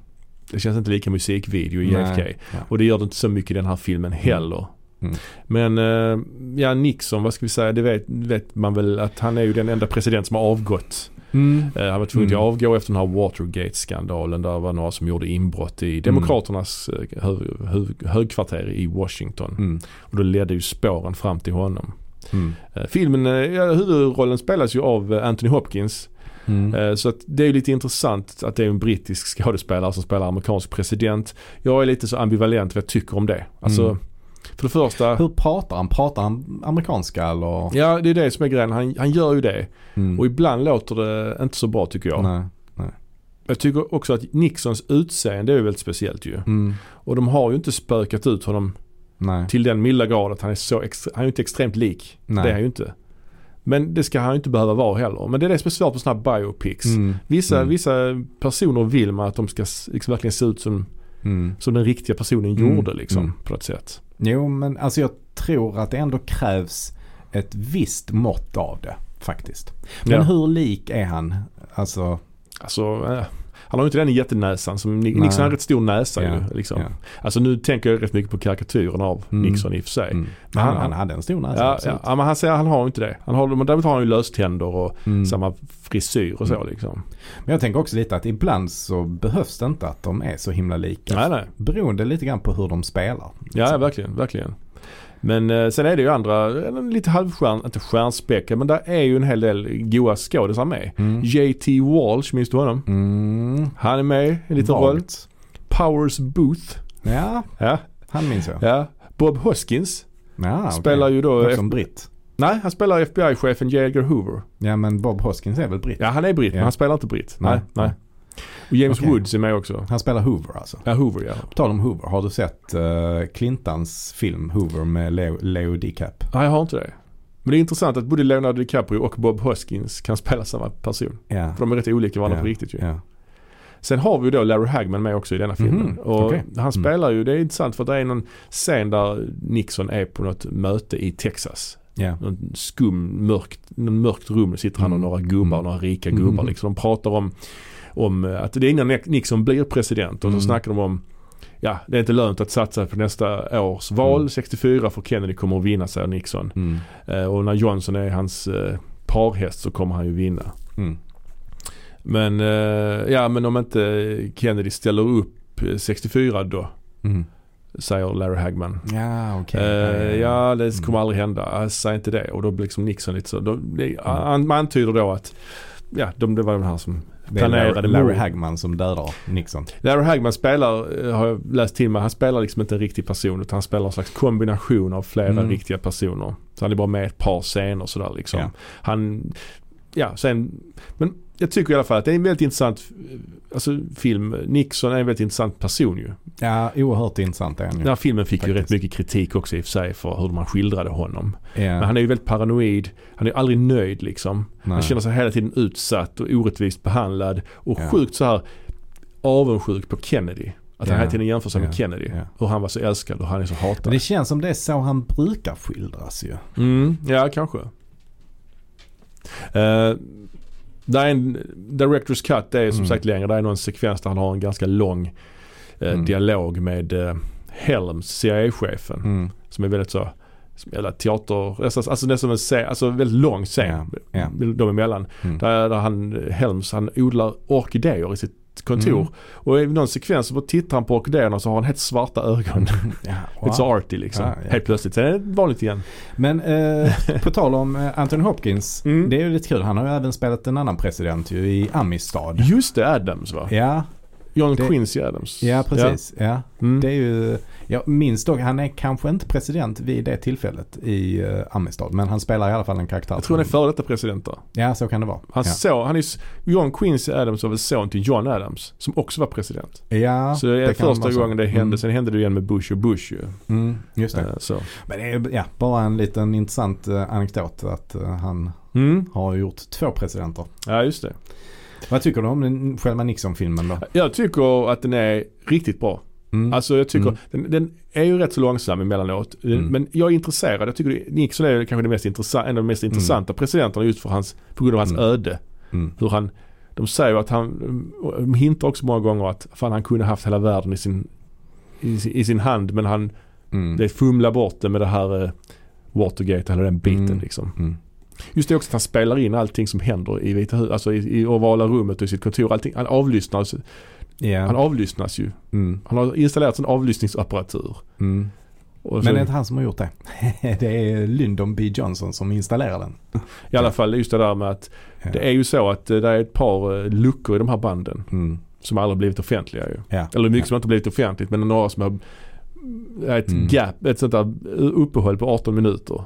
det känns inte lika musikvideo i JFK. ja. Och det gör det inte så mycket i den här filmen heller. Mm. Men eh, ja Nixon, vad ska vi säga, det vet, vet man väl att han är ju den enda president som har avgått. Mm. Eh, han var tvungen Mm. att avgå efter den här Watergate-skandalen. Där var några som gjorde inbrott i Demokraternas eh, hö, hö, högkvarter i Washington. Mm. Och då ledde ju spåren fram till honom. Mm. Eh, Filmen, ja, huvudrollen spelas ju av Anthony Hopkins. Mm. Så att det är ju lite intressant att det är en brittisk skådespelare som spelar amerikansk president. Jag är lite så ambivalent vad jag tycker om det. Alltså, Mm. För det första, Hur pratar han? Pratar han amerikanska eller? ja det är det som är grejen. Han, han gör ju det. Mm. Och ibland låter det inte så bra tycker jag. Nej. Jag tycker också att Nixons utseende är väldigt speciellt ju. Mm. Och de har ju inte spökat ut honom Nej. till den milda grad att han är så extre- han är ju inte extremt lik. Nej. Det är han ju inte. Men det ska han ju inte behöva vara heller. Men det är det som är svårt på sådana här biopics. Mm. Vissa, Mm. vissa personer vill man att de ska liksom verkligen se ut som, Mm. som den riktiga personen Mm. gjorde liksom Mm. på något sätt. Jo men alltså jag tror att det ändå krävs ett visst mått av det faktiskt. Men Ja. hur lik är han? Alltså, Alltså, eh, han har ju inte den jättenäsan som Nej. Nixon har rätt stor näsa Ja, ju. Liksom. ja. Alltså nu tänker jag rätt mycket på karikatyren av Mm. Nixon i och för sig. mm. Men han, han- han hade en stor näsa Ja, absolut. ja, men han säger han har inte det. Han har, men däremot har han ju löständer och Mm. samma frisyr och så Mm. liksom. Men jag tänker också lite att ibland så behövs det inte att de är så himla lika. Nej, nej. Beroende lite grann på hur de spelar. Ja, liksom. verkligen, verkligen. Men eh, sen är det ju andra, eh, lite halvstjärn, inte stjärnspäckade, men där är ju en hel del goa skådisar med. Mm. JT Walsh, minns du honom? Mm. Han är med i en liten roll. Powers Booth. Ja, Ja, han minns jag. ja. Bob Hoskins Ja, spelar ju då... Också en britt. Nej, han spelar FBI-chefen J. Edgar Hoover. Ja men Bob Hoskins är väl britt? Ja, han är britt, Ja. men han spelar inte britt. Nej, Nej. nej. Och James Okej. Woods är med också. Han spelar Hoover alltså. Ja, Hoover ja. På tal om Hoover, har du sett uh, Clintons film Hoover med Leo, Leo DiCap? Nej, jag har inte det. Men det är intressant att både Leonardo DiCaprio och Bob Hoskins kan spela samma person. Ja. För de är rätt olika varandra Ja, på riktigt ju. ja. Sen har vi då Larry Hagman med också i denna filmen. Mhm, och okej. han spelar ju, det är intressant för det är någon scen där Nixon är på något möte i Texas. Ja. Någon skum, mörkt, någon mörkt rum sitter han och Mm. några gubbar, Mm. några rika Mm. gubbar liksom. De pratar om, om eh, att det är innan Nixon blir president och så Mm. snackar de om Ja, det är inte lönt att satsa på nästa års val Mm. 64 för Kennedy kommer att vinna säger Nixon. Mm. Eh, och när Johnson är hans eh, parhäst så kommer han ju vinna. Mm. Men, eh, ja men om inte Kennedy ställer upp eh, 64 då, Mm. säger Larry Hagman. Ja, okej. Eh, ja det Mm. kommer aldrig hända, jag säger inte det. Och då blir liksom Nixon lite så, då, det, Mm. man antyder då att Ja, de, det var den här som planerade Larry, Larry. Hagman som dödar Nixon. Larry Hagman spelar, eh, har jag läst till mig, han spelar liksom inte en riktig person utan han spelar en slags kombination av flera Mm. riktiga personer. Så han är bara med ett par scener sådär liksom. Ja. Han, ja sen, men jag tycker i alla fall att det är en väldigt intressant eh, alltså, film. Nixon är en väldigt intressant person ju. Ja, oerhört intressant är han ju. Den här filmen fick ju rätt Faktiskt. mycket kritik också i och för sig för hur man skildrade honom. Ja. Men han är ju väldigt paranoid. Han är aldrig nöjd liksom. Nej. Han känner sig hela tiden utsatt och orättvist behandlad. Och Ja. sjukt så här avundsjuk på Kennedy. Att han Ja. hela tiden jämför sig Ja. med Kennedy. Ja. Hur han var så älskad och han är så hatad. Men det känns som det är så han brukar skildras ju. Mm, ja, kanske. Uh, det är en Director's Cut, det är som Mm. sagt längre. Det är någon sekvens där han har en ganska lång eh, Mm. dialog med uh, Helms, CIA-chefen. Mm. Som är väldigt så, eller teater, alltså, alltså nästan en scen, alltså väldigt lång scen. Ja, ja. De emellan. Mm. Där, där han, Helms, han odlar orkidéer i sitt kontor. Mm. Och i någon sekvens så tittar han på orkidéerna så har han helt svarta ögon. Ja, Lite så wow. arty liksom. Ja, ja. Helt plötsligt. Sen är det vanligt igen. Men eh, på tal om eh, Anthony Hopkins. Mm. Det är ju lite kul. Han har ju även spelat en annan president ju i Amistad. Just det, Adams va? Ja, John Det- Quincy Adams. ja precis. Ja. Ja. Mm. Det är ju, jag minns dock, han är kanske inte president vid det tillfället i uh, Amistad. Men han spelar i alla fall en karaktär. Jag tror han är före detta president där. Ja, så kan det vara. Han ja. så, han är, John Quincy Adams var väl son till John Adams. Som också var president. ja, så det är kan första gången det hände. Mm. Sen hände det igen med Bush och Bush ju. Mm, just det. Eh, Så. Men det är ja, bara en liten intressant uh, anekdot att han Mm. har gjort två presidenter. Ja just det. Vad tycker du om den, själva Nixon-filmen då? Jag tycker att den är riktigt bra. Mm. Alltså jag tycker, Mm. den, den är ju rätt så långsam emellanåt. Den- Mm. Men jag är intresserad. Jag tycker Nixon är kanske det mest intressant, en av de mest intressanta presidenterna just för hans, på grund av hans Mm. öde. Mm. Hur han, de säger att han, de hintar också många gånger att fan han kunde haft hela världen i sin, i, sin- i sin hand men han, Mm. det fumlar bort det med det här eh, Watergate, eller den biten Mm. liksom. Just det också att han spelar in allting som händer i Vita huset, alltså i, i ovala rummet och i sitt kontor. Allting, han avlyssnas, Ja. han avlyssnas ju. Mm. Han har installerat en avlyssningsapparatur. Mm. Men det är inte han som har gjort det. det är Lyndon B Johnson som installerar den. I alla fall just det där med att Ja. det är ju så att eh, det är ett par eh, luckor i de här banden Mm. som aldrig blivit offentliga ju. Ja. Eller mycket som inte blivit offentligt men några som har ett Mm. gap, ett sånt där uppehåll på 18 minuter.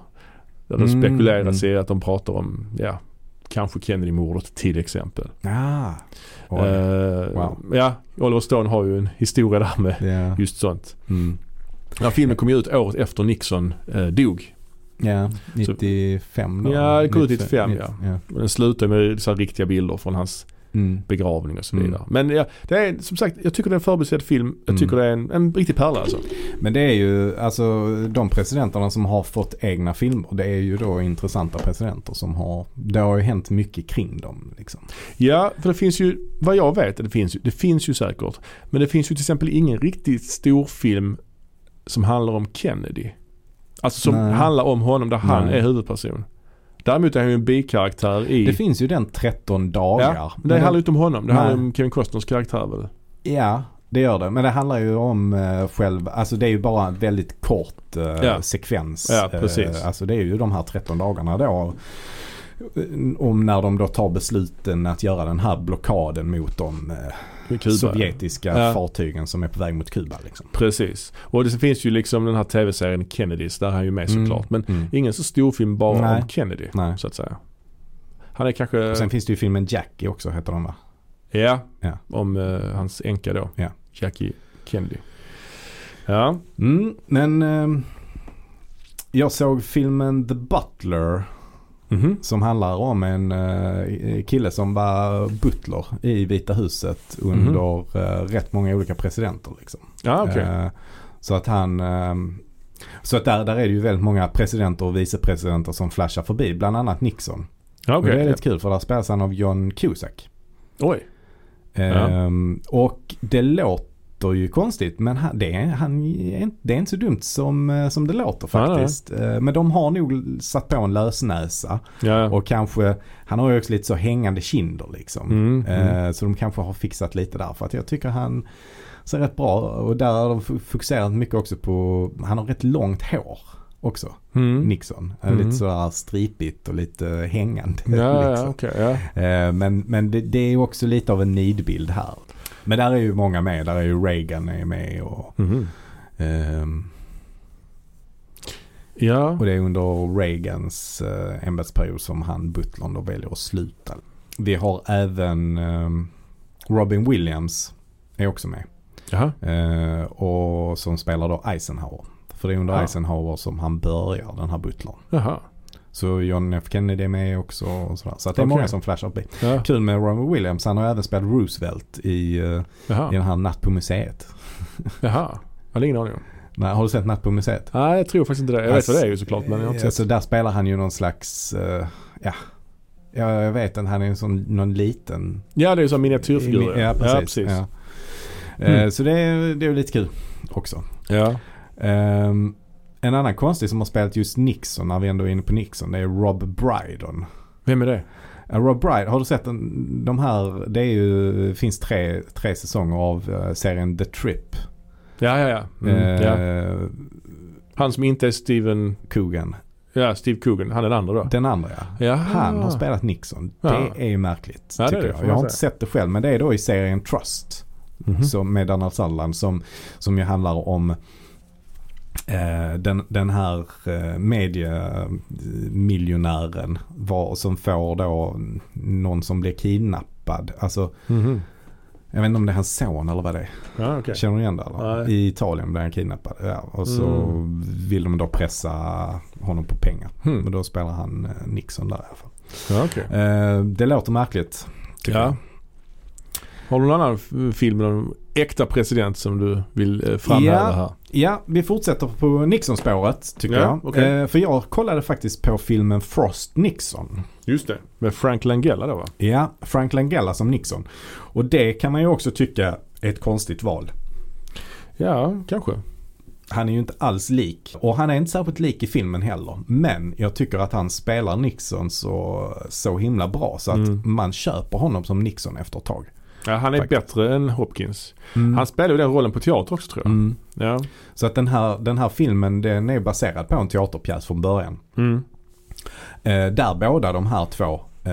Där det Mm, spekuleras mm. i att de pratar om, ja, kanske Kennedy-mordet till exempel. Ah. Eh, Wow. Ja, Oliver Stone har ju en historia där med Ja. just sånt. Mm. Här filmen kom ju ut året efter Nixon eh, dog. Ja, 95 då? Ja, det kom ut 95, ja. ja. Och Den slutar med så riktiga bilder från hans Mm. begravning och så Mm. vidare. Men ja, det är som sagt, jag tycker det är en förbisedd film. Jag Mm. tycker det är en, en riktig pärla alltså. Men det är ju, alltså de presidenterna som har fått egna filmer, det är ju då intressanta presidenter som har, det har ju hänt mycket kring dem liksom. Ja, för det finns ju, vad jag vet, det finns ju, det finns ju säkert. Men det finns ju till exempel ingen riktigt stor film som handlar om Kennedy. Alltså som Nej. handlar om honom där han Nej. är huvudperson. Däremot är han ju en bikaraktär i... Det finns ju den 13 dagar. ja, men det handlar ju inte om honom. Det handlar om Kevin Costners karaktär väl? Ja, det gör det. Men det handlar ju om eh, själv, alltså det är ju bara en väldigt kort eh, Ja. sekvens. Ja, precis. Eh, alltså det är ju de här 13 dagarna då. Om när de då tar besluten att göra den här blockaden mot de Med Kuba. Sovjetiska Ja. fartygen som är på väg mot Kuba. Liksom. Precis. Och det finns ju liksom den här tv-serien Kennedys, där är han ju med Mm. såklart. Men Mm. ingen så stor film bara Nej. om Kennedy. Nej. Så att säga. Han är kanske, Och sen finns det ju filmen Jackie också heter den va? ja, Ja. om eh, hans änka då. Ja. Jackie Kennedy. Ja. Mm, men eh, jag såg filmen The Butler Mhm. som handlar om en eh, kille som var butler i Vita huset under eh, rätt många olika presidenter. Liksom. Ja, okej. Eh, så att han eh, så att där, där är det ju väldigt många presidenter och vicepresidenter som flashar förbi. Bland annat Nixon. ja, Och det är lite kul för där spelas han av John Cusack. Oj. Ehm, Och det låter ju konstigt men han, det, är, han, det är inte så dumt som, eh, som det låter faktiskt. Eh, Men de har nog satt på en lösnäsa Ja. och kanske, han har ju också lite så hängande kinder liksom. Mm, mm. Eh, Så de kanske har fixat lite där för att jag tycker han ser rätt bra och där har de fokuserat mycket också på, han har rätt långt hår också, Mm. Nixon. Mm. Lite sådär stripigt och lite hängande. Ja, ja, liksom. ja. Eh, Men, men det, det är också lite av en nidbild här. Men där är ju många med. Där är ju Reagan är med och, Mhm. ehm, Ja. och det är under Reagans eh, ämbetsperiod som han, butlern, då väljer att sluta. Vi har även ehm, Robin Williams är också med. Eh, och som spelar då Eisenhower. För det är under. Eisenhower som han börjar den här butlern. Jaha. Så John F Kennedy är med också och sådär. Så att det är många som flashar förbi. Ja. Kul med Robin Williams. Han har även spelat Roosevelt i, eh, i den här Natt på museet. Jaha. Jag hade ingen aning om. Nej, har du sett Natt på museet? Nej, jag tror faktiskt inte det. Jag vet vad det är ju såklart men jag har inte sett. Alltså där spelar han ju någon slags, eh, ja. ja, jag vet inte. Han är en sån, någon liten. Ja, det är ju som miniatyrfigurer. Ja, precis. Ja, precis. Ja. Mm. Eh, Så det är, det är lite kul också. Ja. Ehm, en annan konstig som har spelat just Nixon, när vi ändå är inne på Nixon, det är Rob Brydon. Vem är det? Rob Brydon, har du sett den, de här, det är ju, finns tre, tre säsonger av eh, serien The Trip. Ja, ja, ja. Mm, ja. Eh, Han som inte är Steven, Coogan. ja Steve Coogan. Han är den andra då. Den andra ja. Ja. Han har spelat Nixon. Ja. Det är ju märkligt Ja, tycker det, jag. Jag har inte sett det själv men det är då i serien Trust. Mhm. Som med Donald Sutherland som, som ju handlar om den, den här eh, mediemiljonären var, som får då någon som blir kidnappad. Alltså Mhm. jag vet inte om det är hans son eller vad det är. Ja, okej. Känner du igen det? Nej. I Italien blir han kidnappad. Ja, och så Mm. vill de då pressa honom på pengar. Hmm. Men då spelar han eh, Nixon där i alla fall. Okej. Eh, det låter märkligt. tycker Ja. jag. Har du någon annan film en äkta president som du vill eh, framhäva Ja. här? Ja, vi fortsätter på Nixon-spåret tycker Ja, jag. okej. Eh, för jag kollade faktiskt på filmen Frost Nixon. Just det. Med Frank Langella då va? Ja, Frank Langella som Nixon. Och det kan man ju också tycka är ett konstigt val. Ja, kanske. Han är ju inte alls lik. Och han är inte särskilt lik i filmen heller. Men jag tycker att han spelar Nixon så, så himla bra. Så att Mm. man köper honom som Nixon efter ett tag. Ja, han är Faktiskt. bättre än Hopkins. Mm. Han spelar ju den rollen på teater också tror jag. Mm. Ja. Så att den här, den här filmen den är baserad på en teaterpjäs från början. Mm. Eh, där båda de här två, eh,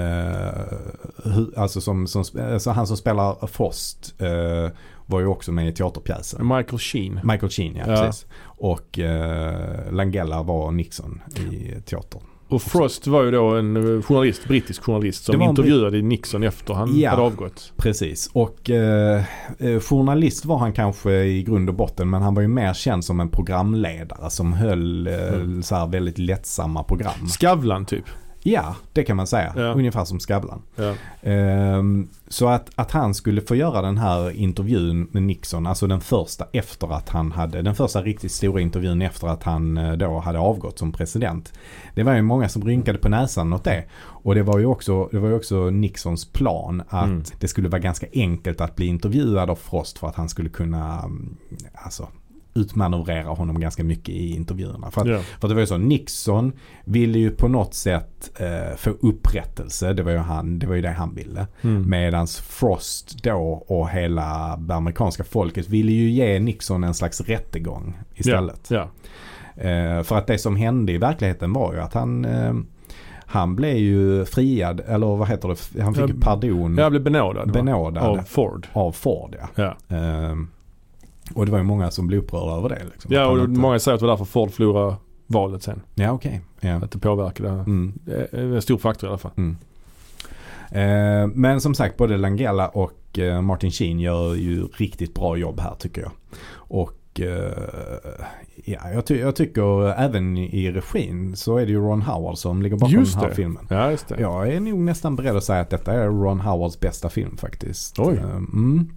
hu- alltså som, som, alltså han som spelar Frost eh, var ju också med i teaterpjäsen. Michael Sheen. Michael Sheen, ja, Ja. precis. Och eh, Langella var Nixon i teatern. Och Frost var ju då en eh, journalist, brittisk journalist som var en intervjuade Nixon efter han Ja. hade avgått. Precis. Och eh, eh, journalist var han kanske i grund och botten men han var ju mer känd som en programledare som höll eh, Mm. så här väldigt lättsamma program. Skavlan typ. Ja, det kan man säga. Ja. Ungefär som Skavlan. Ja. Ehm, så att, att han skulle få göra den här intervjun med Nixon, alltså den första efter att han hade, den första riktigt stora intervjun efter att han eh, då hade avgått som president. Det var ju många som rynkade på näsan åt det. Och det var ju också, det var ju också Nixons plan att Mm. det skulle vara ganska enkelt att bli intervjuad av Frost för att han skulle kunna, mm, alltså utmanövrera honom ganska mycket i intervjuerna. För att Ja. för det var ju så, Nixon ville ju på något sätt eh, få upprättelse. Det var ju, han, det var ju det han ville. Mm. Medans Frost då och hela det amerikanska folket ville ju ge Nixon en slags rättegång istället. Ja. Eh, för att det som hände i verkligheten var ju att han eh, han blev ju friad, eller vad heter det, han fick ju pardon, Jag blev benådad. benådad Av av, Ford. Ford. Ja. Ja, Eh, och det var ju många som blev upprörda över det. Liksom, ja och inte- många säger att det var därför Ford förlorade valet sen. Ja okej. Ja. Att det påverkade. Mm. Det är en stor faktor i alla fall. Mm. Eh, men som sagt både Langella och eh, Martin Sheen gör ju riktigt bra jobb här tycker jag. Och eh, ja, jag, ty- jag tycker även i regin så är det ju Ron Howard som ligger bakom Just den här det. filmen. Ja, just det. Jag är nog nästan beredd att säga att detta är Ron Howards bästa film faktiskt. Oj. Mm.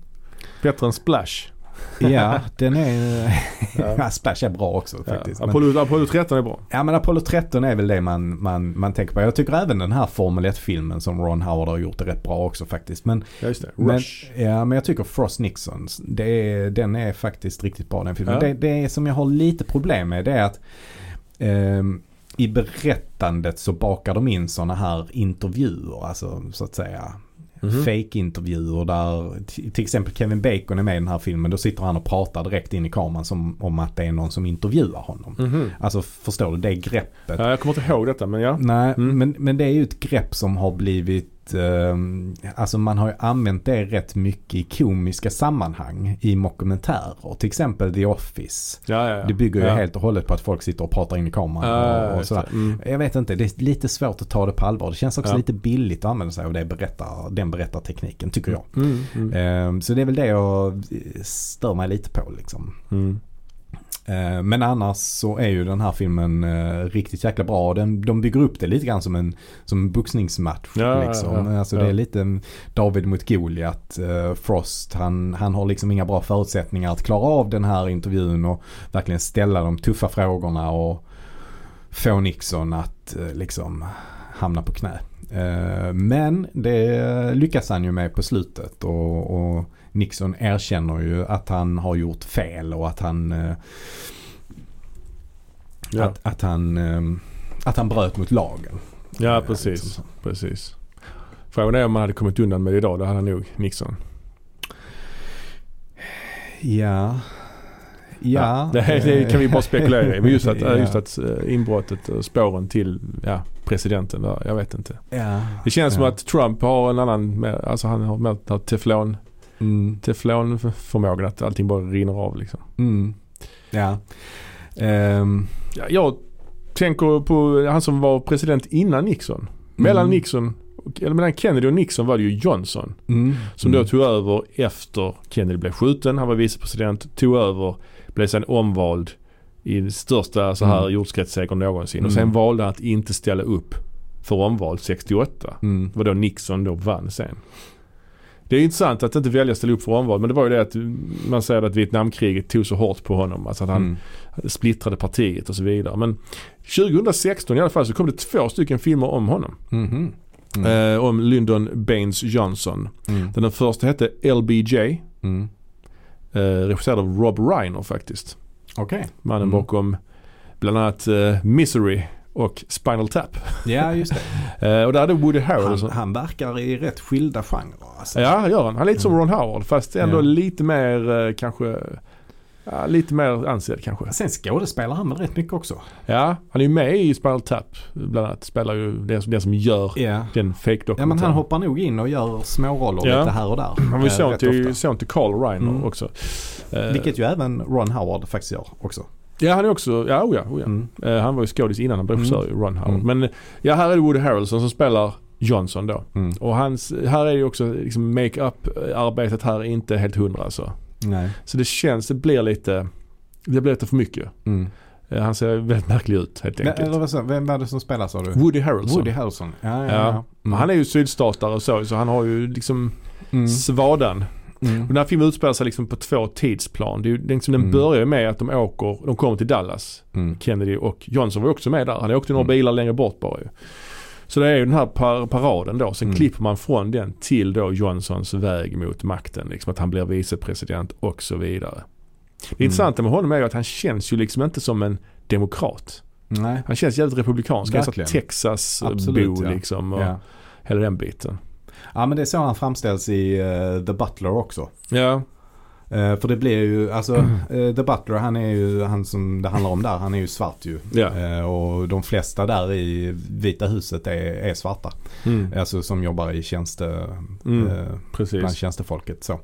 Bättre än Splash. Ja, den är... Ja. ja, Splash är bra också Ja. faktiskt. Men- Apollo, Apollo 13 är bra. Ja men Apollo 13 är väl det man, man, man tänker på. Jag tycker även den här Formel 1-filmen som Ron Howard har gjort är rätt bra också faktiskt. Men, Ja, just det. men, Rush. ja, men jag tycker Frost Nixon, det den är faktiskt riktigt bra den filmen. Ja. Det, det som jag har lite problem med det är att ehm, i berättandet så bakar de in sådana här intervjuer, alltså så att säga Mhm. fake-intervjuer där till exempel Kevin Bacon är med i den här filmen. Då sitter han och pratar direkt in i kameran som om att det är någon som intervjuar honom. Mhm. Alltså förstår du det greppet? Ja, jag kommer inte ihåg detta men ja. Nej, Mm. men, men det är ju ett grepp som har blivit Alltså man har ju använt det rätt mycket i komiska sammanhang i mockumentärer. Till exempel The Office. Ja, ja, ja. Det bygger ju helt och hållet på att folk sitter och pratar in i kameran och, och sådär. Mm. Jag vet inte, det är lite svårt att ta det på allvar. Det känns också lite billigt att använda sig av det berättar, den berättartekniken tycker jag. Mm, mm, Eh, Så det är väl det jag eh, stör mig lite på liksom. Eh, Men annars så är ju den här filmen eh, riktigt jäkla bra. Den, de bygger upp det lite grann som en, som en boxningsmatch. Ja, liksom. ja, Alltså ja. Det är lite David mot Goliat. Eh, Frost han, han har liksom inga bra förutsättningar att klara av den här intervjun och verkligen ställa de tuffa frågorna och få Nixon att liksom hamna på knä. Men det lyckas han ju med på slutet och, och Nixon erkänner ju att han har gjort fel och att han eh, Ja. att, att, han, ehm, att han bröt mot lagen. ja, Eh, precis. liksom precis. Frågan är om man hade kommit undan med det idag. Det hade han nog Nixon. Ja. Ja. det, det kan vi bara spekulera i. Men just att, Ja. just att eh, inbrottet och spåren till ja, presidenten. Jag vet inte. Ja. Det känns som Ja. att Trump har en annan, alltså han har mer teflon, Mm. teflonförmågan att allting bara rinner av liksom. Mm. Ja. Ehm, Ja, jag tänker på han som var president innan Nixon. Mellan Mm. Nixon, eller mellan Kennedy och Nixon var det ju Johnson. mm. Som mm. då tog över efter Kennedy blev skjuten. Han var vicepresident, tog över, blev sen omvald i den största så här Mm. jordskredssegern någonsin. Mm. Och sen valde han att inte ställa upp för omval 68. Mm. Det var då Nixon då vann sen. Det är intressant att inte välja att ställa upp för omval men det var ju det att man säger att Vietnamkriget tog så hårt på honom. Alltså att han Mm. splittrade partiet och så vidare. Men 2016 i alla fall så kom det två stycken filmer om honom. Mhm. Mm. Eh, om Lyndon Baines Johnson. Mm. Den första hette LBJ. Mm. Eh, regisserad av Rob Reiner faktiskt. Okej. Mannen Mm. bakom bland annat eh, Misery och Spinal Tap. Ja, just det. Eh, och där hade Woody Han, Harrelson. han verkar i rätt skilda genrer. Alltså. Ja, gör han. Han är lite som Ron Howard fast ändå Ja. lite mer eh, kanske Ja, lite mer ansedd kanske. Sen skådespelar han väl rätt mycket också? Ja, han är ju med i Spinal Tap bland annat. Spelar ju det, det som gör Ja. den fake Ja men han hoppar nog in och gör småroller Ja. lite här och där. Han var ju eh, son till, son till Carl Reiner Mm. också. Vilket ju även Ron Howard faktiskt gör också. Ja han är också, ja oh ja, oh ja. Mm. Eh, han var ju skådis innan han blev Mm. regissör ju, Ron Howard. Mm. Men ja här är det Woody Harrelson som spelar Johnson då. Mm. Och hans, här är ju också liksom make-up-arbetet här är inte helt hundra alltså. Nej. Så det känns, det blir lite, det blir lite för mycket. Mm. Eh, Han ser väldigt märklig ut helt Men, enkelt. eller vad sa, vem var det som spelar sa du? Woody Harrelson. Woody Harrelson. Ja, ja, Ja. ja. Men Han är ju sydstatare och så, så han har ju liksom Mm. svadan. Mm. Och den här filmen utspelar sig liksom på två tidsplan. Det är liksom, den Mm. börjar med att de åker, de kommer till Dallas. Mm. Kennedy och Johnson var också med där. Han åkte några Mm. bilar längre bort bara ju. Så det är ju den här par paraden då. Sen Mm. klipper man från den till då Johnsons väg mot makten. Liksom att han blir vicepresident och så vidare. Det Mm. intressanta med honom är ju att han känns ju liksom inte som en demokrat. Nej. Han känns jävligt republikansk. Han är. Texas-bo ja. liksom. Och Ja. hela den biten. Ja men det är så han framställs i eh, The Butler också. Ja. Eh, för det blir ju, alltså eh, The Butler han är ju, han som det handlar om där, han är ju svart ju. Ja. Eh, och de flesta där i Vita huset är, är svarta. Mm. Alltså som jobbar i tjänste, Mm. eh, bland Precis. tjänstefolket. Så.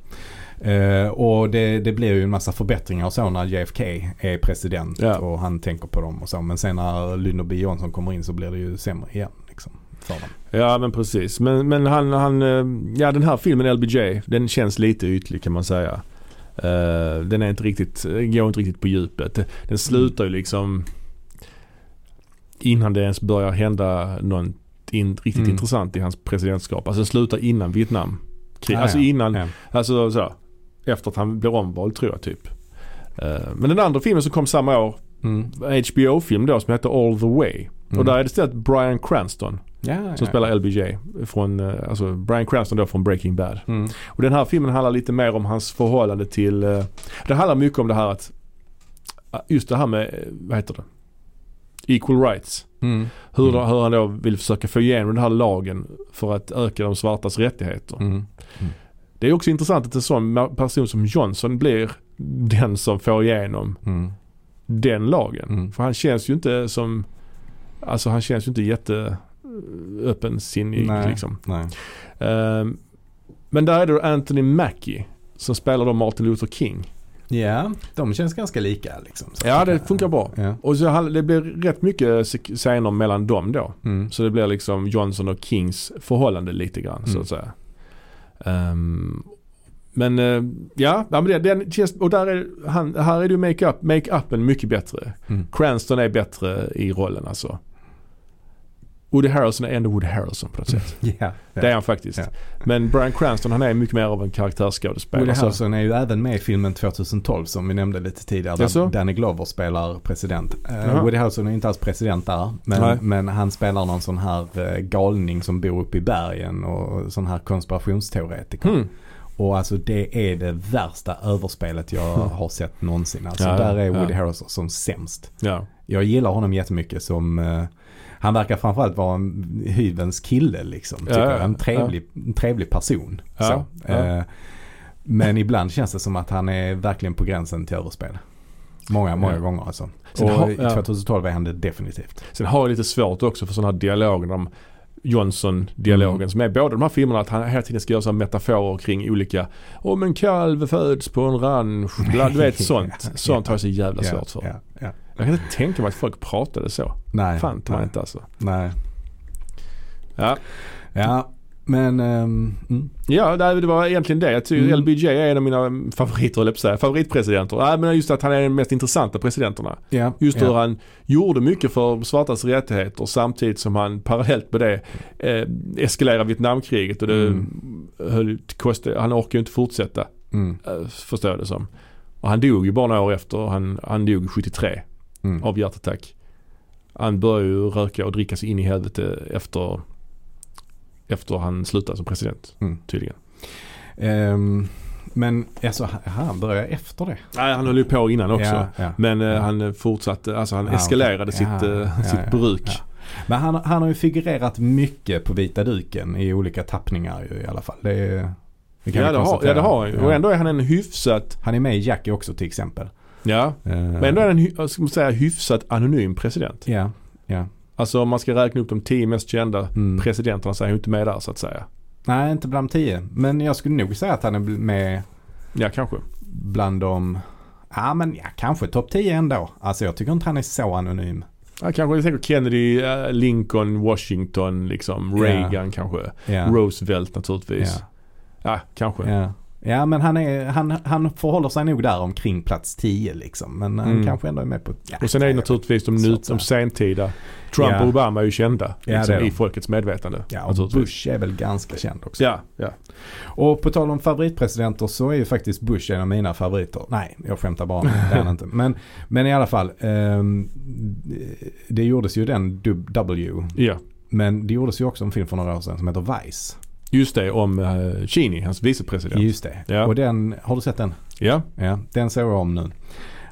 Eh, och det, det blir ju en massa förbättringar och så när JFK är president Ja. och han tänker på dem och så. Men sen när Lyndon B Johnson kommer in så blir det ju sämre igen. För dem. Ja men precis. Men, men han, han, eh, ja den här filmen LBJ, den känns lite ytlig kan man säga. Eh, den är inte riktigt, går inte riktigt på djupet. Den slutar ju liksom innan det ens börjar hända något in, riktigt Mm. intressant i hans presidentskap. Alltså den slutar innan Vietnam. Ah, alltså innan, Ja. alltså så, efter att han blir omvald tror jag typ. Eh, men den andra filmen som kom samma år, Mm. HBO-film då som heter All the Way. Mm. Och där är det istället Brian Cranston Ja, som ja. spelar LBJ. Från, eh, alltså Brian Cranston då från Breaking Bad. Mm. Och den här filmen handlar lite mer om hans förhållande till, eh, det handlar mycket om det här att, eh, just det här med, vad heter det? Equal rights. Mm. Hur, Mm. hur han då vill försöka få igenom den här lagen för att öka de svartas rättigheter. Mm. Det är också intressant att en sån person som Johnson blir den som får igenom Mm. den lagen. Mm. För han känns ju inte som, alltså han känns ju inte jätte öppensinnig Nej. liksom. Nej. Ehm, men där är det då Anthony Mackie som spelar då Martin Luther King. Ja, de känns ganska lika liksom. Så Ja det funkar bra. Ja. Och så det blir rätt mycket scener mellan dem då. Mm. Så det blir liksom Johnson och Kings förhållande lite grann så Mm. att säga. Ehm, men eh, ja, ja men det, den känns, och där är, han, här är det ju make-up, make-upen mycket bättre. Mm. Cranston är bättre i rollen alltså. Woody Harrelson är ändå Woody Harrelson på något sätt. Ja, ja. Det är han faktiskt. Ja. Men Brian Cranston han är mycket mer av en karaktärsskådespelare. Woody Så- Harrelson är ju även med i filmen 2012 som vi nämnde lite tidigare. Där Jaså? Danny Glover spelar president. Eh, Jaha. Woody Harrelson är inte alls president där. Men, men han spelar någon sån här eh, galning som bor uppe i bergen och sån här konspirationsteoretiker. Mm. Och alltså det är det värsta överspelet jag har sett någonsin. Alltså Ja, där är Woody ja. Harrelson som sämst. Ja. Jag gillar honom jättemycket som eh, han verkar framförallt vara en hyvens kille liksom. Tycker Ja, jag. En trevlig, en trevlig person. Ja, ja. Eh, men ibland känns det som att han är verkligen på gränsen till överspel. Många, många Ja. gånger alltså. Sen Och har- i ja. 2012 är han det definitivt. Sen har jag lite svårt också för sådana här dialoger. De Johnson-dialogen Mm. som är båda de här filmerna att han hela tiden ska göra så metaforer kring olika Om en kalv föds på en ranch. bla- Du vet sånt. Sånt har jag så jävla Ja, svårt för. Ja, ja. Jag kan inte tänka mig att folk pratade så. Nej, Fan nej, inte alltså. nej. Ja, Ja, men ehm, mm. ja det var egentligen det. Jag tycker Mm. LBJ är en av mina favoriter, att säga. Favoritpresidenter. Ja, men just att han är den mest intressanta presidenterna. ja, Just ja. hur han gjorde mycket för svartas rättigheter samtidigt som han parallellt med det eh, eskalerade Vietnamkriget och det Mm. höll, kostade, han orkade ju inte fortsätta Mm, eh, förstår jag det som. Och han dog ju bara några år efter. Han, han dog 73 mm. av hjärtattack. Han började ju röka och dricka sig in i helvete efter efter han slutade som president Mm. tydligen. Ehm, men alltså han börjar efter det. Nej han höll ju på innan också. Ja, ja. Men eh, Ja. han fortsatte, alltså han eskalerade sitt, eh, sitt bruk. Men han, han har ju figurerat mycket på vita duken i olika tappningar ju i alla fall. Det, det Ja det, har, ja det har han ju. Och ändå är han en hyfsat, Han är med i Jackie också till exempel. Ja. Ehm, Men ändå är han en, ska man säga, hyfsat anonym president. Ja, ja. Alltså om man ska räkna upp de tio mest kända Mm. presidenterna så är han ju inte med där så att säga. Nej, inte bland tio. Men jag skulle nog säga att han är med Ja kanske. bland de Ja men ja, kanske topp 10 ändå. Alltså jag tycker inte han är så anonym. Ja, kanske jag tänker Kennedy, eh, Lincoln, Washington, liksom. Reagan kanske. Ja. Roosevelt naturligtvis. Ja. Ja, kanske. Ja. Men han, är, han, han förhåller sig nog där omkring plats 10 liksom. Men han Mm. kanske ändå är med på... Ja, Och sen är det naturligtvis de, nu, de sentida. Trump Ja. och Obama är ju kända Ja, liksom, i folkets medvetande. Ja, och. Bush är väl ganska känd också. Ja, ja. Och på tal om favoritpresidenter så är ju faktiskt Bush en av mina favoriter. Nej, jag skämtar bara. Det är inte. Men, men i alla fall. ehm, det gjordes ju den W. ja. Men det gjordes ju också en film för några år sedan som heter Vice. Just det, om uh, Cheney, hans vicepresident. Just det. Ja. Och den, har du sett den? Ja. Ja, den såg jag om nu.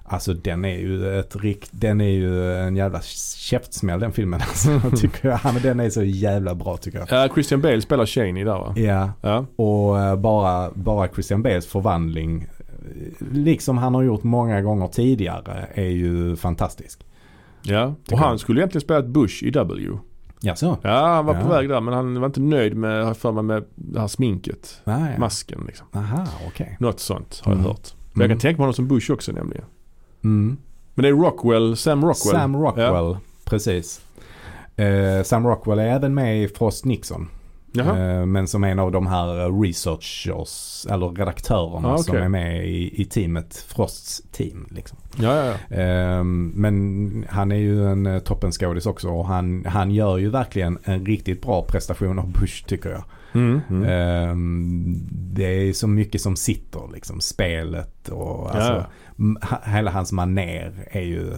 Alltså den är ju ett rikt, den är ju en jävla käftsmäll den filmen. Alltså, tycker jag. Ja, men den är så jävla bra tycker jag. Ja, Christian Bale spelar Cheney där va? Ja, Ja. och eh, bara, bara Christian Bales förvandling, eh, liksom han har gjort många gånger tidigare, är ju fantastisk. Ja, och han jag. skulle egentligen spela Bush i W. Ja, så? Ja, han var på Ja. väg där men han var inte nöjd med, jag för mig, med det här sminket. Ah, ja. Masken liksom. Aha, okej. Något sånt har jag Mm. hört. Men jag kan Mm. tänka mig honom som Bush också nämligen. Mm. Men det är Rockwell, Sam Rockwell. Sam Rockwell, precis. Eh, Sam Rockwell är även med i Frost Nixon. Jaha. Eh, men som en av de här researchers, eller redaktörerna Ah, som okej. är med i, i teamet, Frosts team. Liksom. Ja, ja, ja. Eh, men han är ju en eh, toppenskådis också och han, han gör ju verkligen en riktigt bra prestation av Bush tycker jag. Mm, mm. Eh, det är så mycket som sitter liksom, spelet och alltså, hela hans maner är ju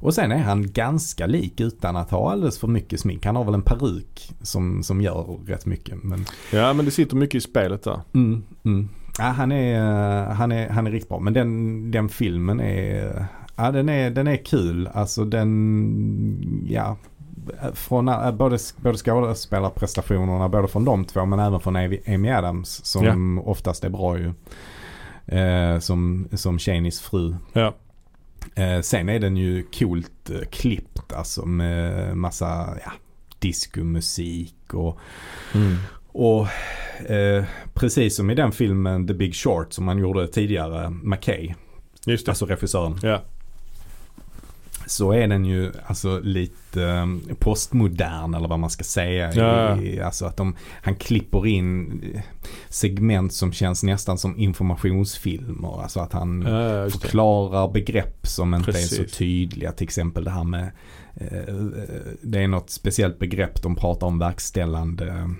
och sen är han ganska lik utan att ha alldeles för mycket smink. Han har väl en peruk som, som gör rätt mycket. Men, ja, men det sitter mycket i spelet där. mm, mm. Ja, han, är, han, är, han är riktigt bra. Men den, den filmen är, ja, den är, den är kul. Alltså den, ja. Från eh, både, både skådespelarprestationerna, både från de två men även från Amy Adams som oftast är bra ju. Eh, som, som Cheneys fru. Ja. Eh, sen är den ju coolt eh, klippt alltså med massa ja, diskomusik och, Mm. och eh, precis som i den filmen The Big Short som man gjorde tidigare, McKay, Just det. alltså regissören. Ja. Så är den ju alltså lite eh, postmodern eller vad man ska säga. Ja. I, alltså att de, han klipper in eh, segment som känns nästan som informationsfilmer. Alltså att han Ja, förklarar begrepp som inte är Precis. så tydliga. Till exempel det här med eh, det är något speciellt begrepp de pratar om verkställande,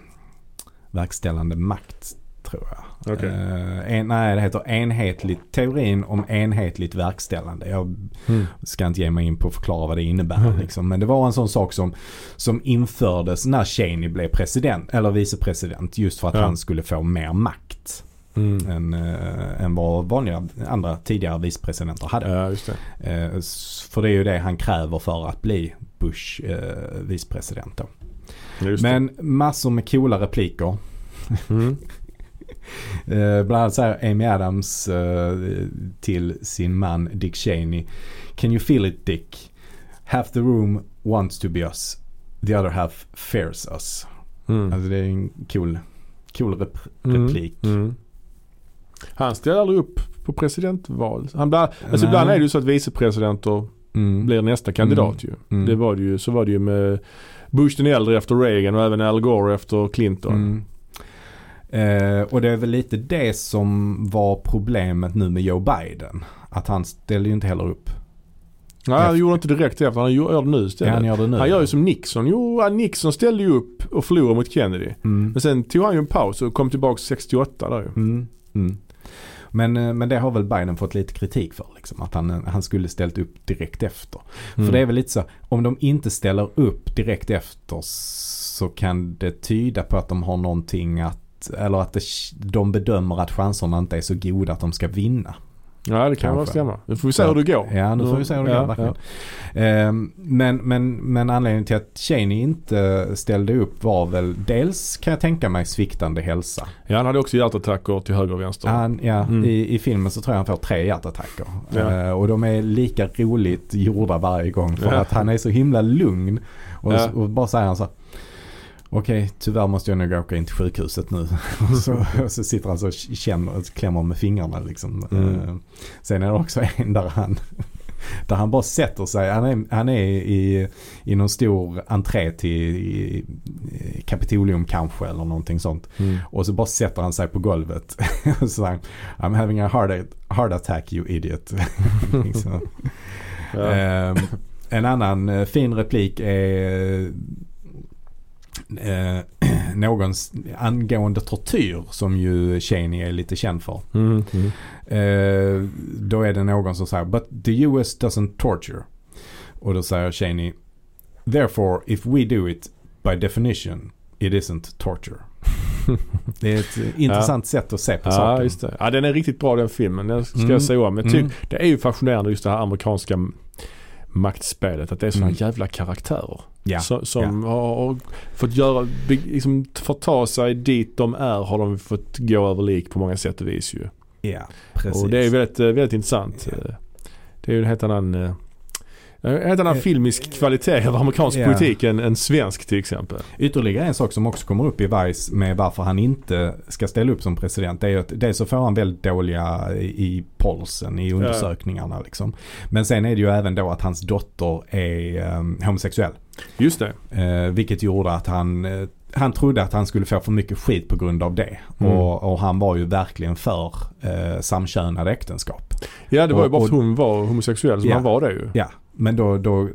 verkställande makt tror jag. Okej. Eh, en, nej, det heter enhetligt, teorin om enhetligt verkställande. Jag Mm. ska inte ge mig in på att förklara vad det innebär. Liksom. Men det var en sån sak som, som infördes när Cheney blev president, eller vicepresident. Just för att Ja. han skulle få mer makt Mm. än, äh, än vad vanliga andra tidigare vicepresidenter hade. Ja, det. S- för det är ju det han kräver för att bli Bush eh, vicepresident då. Men massor med coola repliker. Mm. Eh, bland annat säger Amy Adams eh, till sin man Dick Cheney. Can you feel it Dick? Half the room wants to be us. The other half fears us. Mm. Alltså det är en cool, cool rep- Mm. replik. Mm. Han ställer aldrig upp på presidentval. Han blir, alltså ibland är det ju så att vicepresidenter Mm. blir nästa kandidat ju. Mm. Det var det ju, så var det ju med Bush den äldre efter Reagan och även Al Gore efter Clinton. Mm. Eh, och det är väl lite det som var problemet nu med Joe Biden. Att han ställer ju inte heller upp. Nej, han gjorde inte direkt efter. Han gör det nu Ja, istället. han gör det nu. Han gör ju som Nixon. Jo, Nixon ställde ju upp och förlorade mot Kennedy. Mm. Men sen tog han ju en paus och kom tillbaka 68 där ju. Mm. Mm. Men, eh, men det har väl Biden fått lite kritik för. Liksom, att han, han skulle ställt upp direkt efter. Mm. För det är väl lite så, om de inte ställer upp direkt efter så kan det tyda på att de har någonting att, eller att det, de bedömer att chanserna inte är så goda att de ska vinna. Ja, det kan väl Kanske. stämma. Nu får vi se hur det går. Ja, nu får vi se hur det Ja, går verkligen. Ehm, men, men, men anledningen till att Cheney inte ställde upp var väl dels kan jag tänka mig sviktande hälsa. Ja, han hade också hjärtattacker till höger och vänster. Han, ja, Mm. i, I filmen så tror jag han får tre hjärtattacker. Ja. Eh, och de är lika roligt gjorda varje gång. För Ja. att han är så himla lugn. Och, Ja. och bara säger han så här, okej tyvärr måste jag nog åka in till sjukhuset nu. och, så, och så sitter han så och känner, och klämmer med fingrarna liksom. Mm. Eh, sen är det också en där han där han bara sätter sig, han är, han är i, i någon stor entré till i, i Kapitolium kanske eller någonting sånt. Mm. Och så bara sätter han sig på golvet och så säger han I'm having a heart, heart attack you idiot. liksom. Ja. Ehm, en annan eh, fin replik är eh, någons angående tortyr som ju Cheney är lite känd för. Mm. Mm. Eh, då är det någon som säger But the US doesn't torture. Och då säger Cheney Therefore if we do it by definition it isn't torture. det är ett intressant sätt att se på Ja, saken. just det. Ja, den är riktigt bra den filmen. Den ska Mm. jag säga om. Jag tycker Mm. Det är ju fascinerande just det här amerikanska maktspelet. Att det är sådana Mm. jävla karaktärer. Ja, Så, som har fått göra, liksom, för att ta sig dit de är har de fått gå över lik på många sätt och vis ju. ja, precis. Och det är väldigt, eh, väldigt intressant. Ja. Eh, Det är ju en helt annan, eh, en helt annan filmisk kvalitet av amerikansk ja. politik än, än svensk till exempel. Ytterligare en sak som också kommer upp i Vice med varför han inte ska ställa upp som president. Det är ju att dels så får han väldigt dåliga i polsen i undersökningarna liksom. Men sen är det ju även då att hans dotter är um, homosexuell. Just det. Eh, vilket gjorde att han, eh, han trodde att han skulle få för mycket skit på grund av det. Mm. Och, och han var ju verkligen för eh, samkönade äktenskap. Ja det var ju Och- bara för att hon var homosexuell som Ja. han var det ju. Ja, men då, då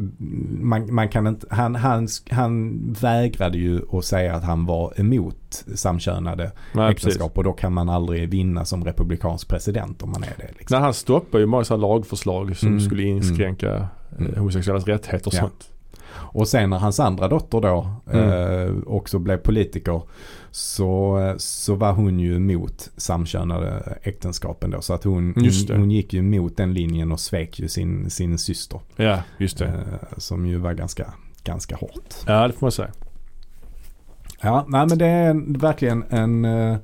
man, man kan inte, han, han, han vägrade ju att säga att han var emot samkönade Nej, precis. äktenskap och då kan man aldrig vinna som republikansk president om man är det. Liksom. Nej, han stoppade ju många sådana lagförslag som Mm, skulle inskränka Mm. homosexuellas rättigheter och Ja. sånt. Och sen när hans andra dotter då Mm. eh, också blev politiker så, så var hon ju emot samkönade äktenskapen då. Så att hon, Just det. hon, hon gick ju emot den linjen och svek ju sin, sin syster. Ja, just det. Eh, som ju var ganska, ganska hårt. Ja, det får man säga. Ja, nej men det är en, verkligen en, eh,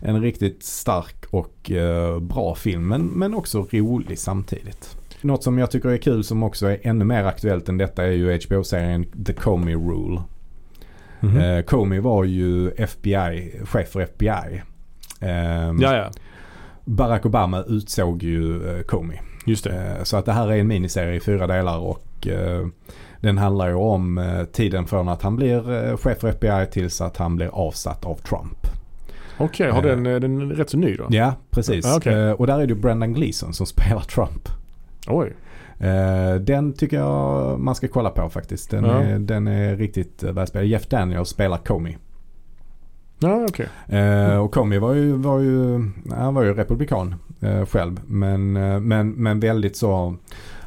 en riktigt stark och eh, bra film. Men, men också rolig samtidigt. Något som jag tycker är kul som också är ännu mer aktuellt än detta är ju HBO-serien The Comey Rule. Mhm. Eh, Comey var ju FBI, chef för FBI. Ehm, ja, ja. Barack Obama utsåg ju eh, Comey. Just det. Eh, Så att det här är en miniserie i fyra delar och eh, den handlar ju om eh, tiden från att han blir eh, chef för FBI tills att han blir avsatt av Trump. Okej, har eh, den, eh, den är rätt så ny då? Ja, precis. Ah. Eh, Och där är det ju Brendan Gleeson som spelar Trump. Oj. Eh, Den tycker jag man ska kolla på faktiskt. Den, Ja. är, den är riktigt eh, välspelad. Jeff Daniels spelar Comey. Ja, okej. Eh, och Comey var ju, var ju, han var ju republikan själv. Men, men, men väldigt så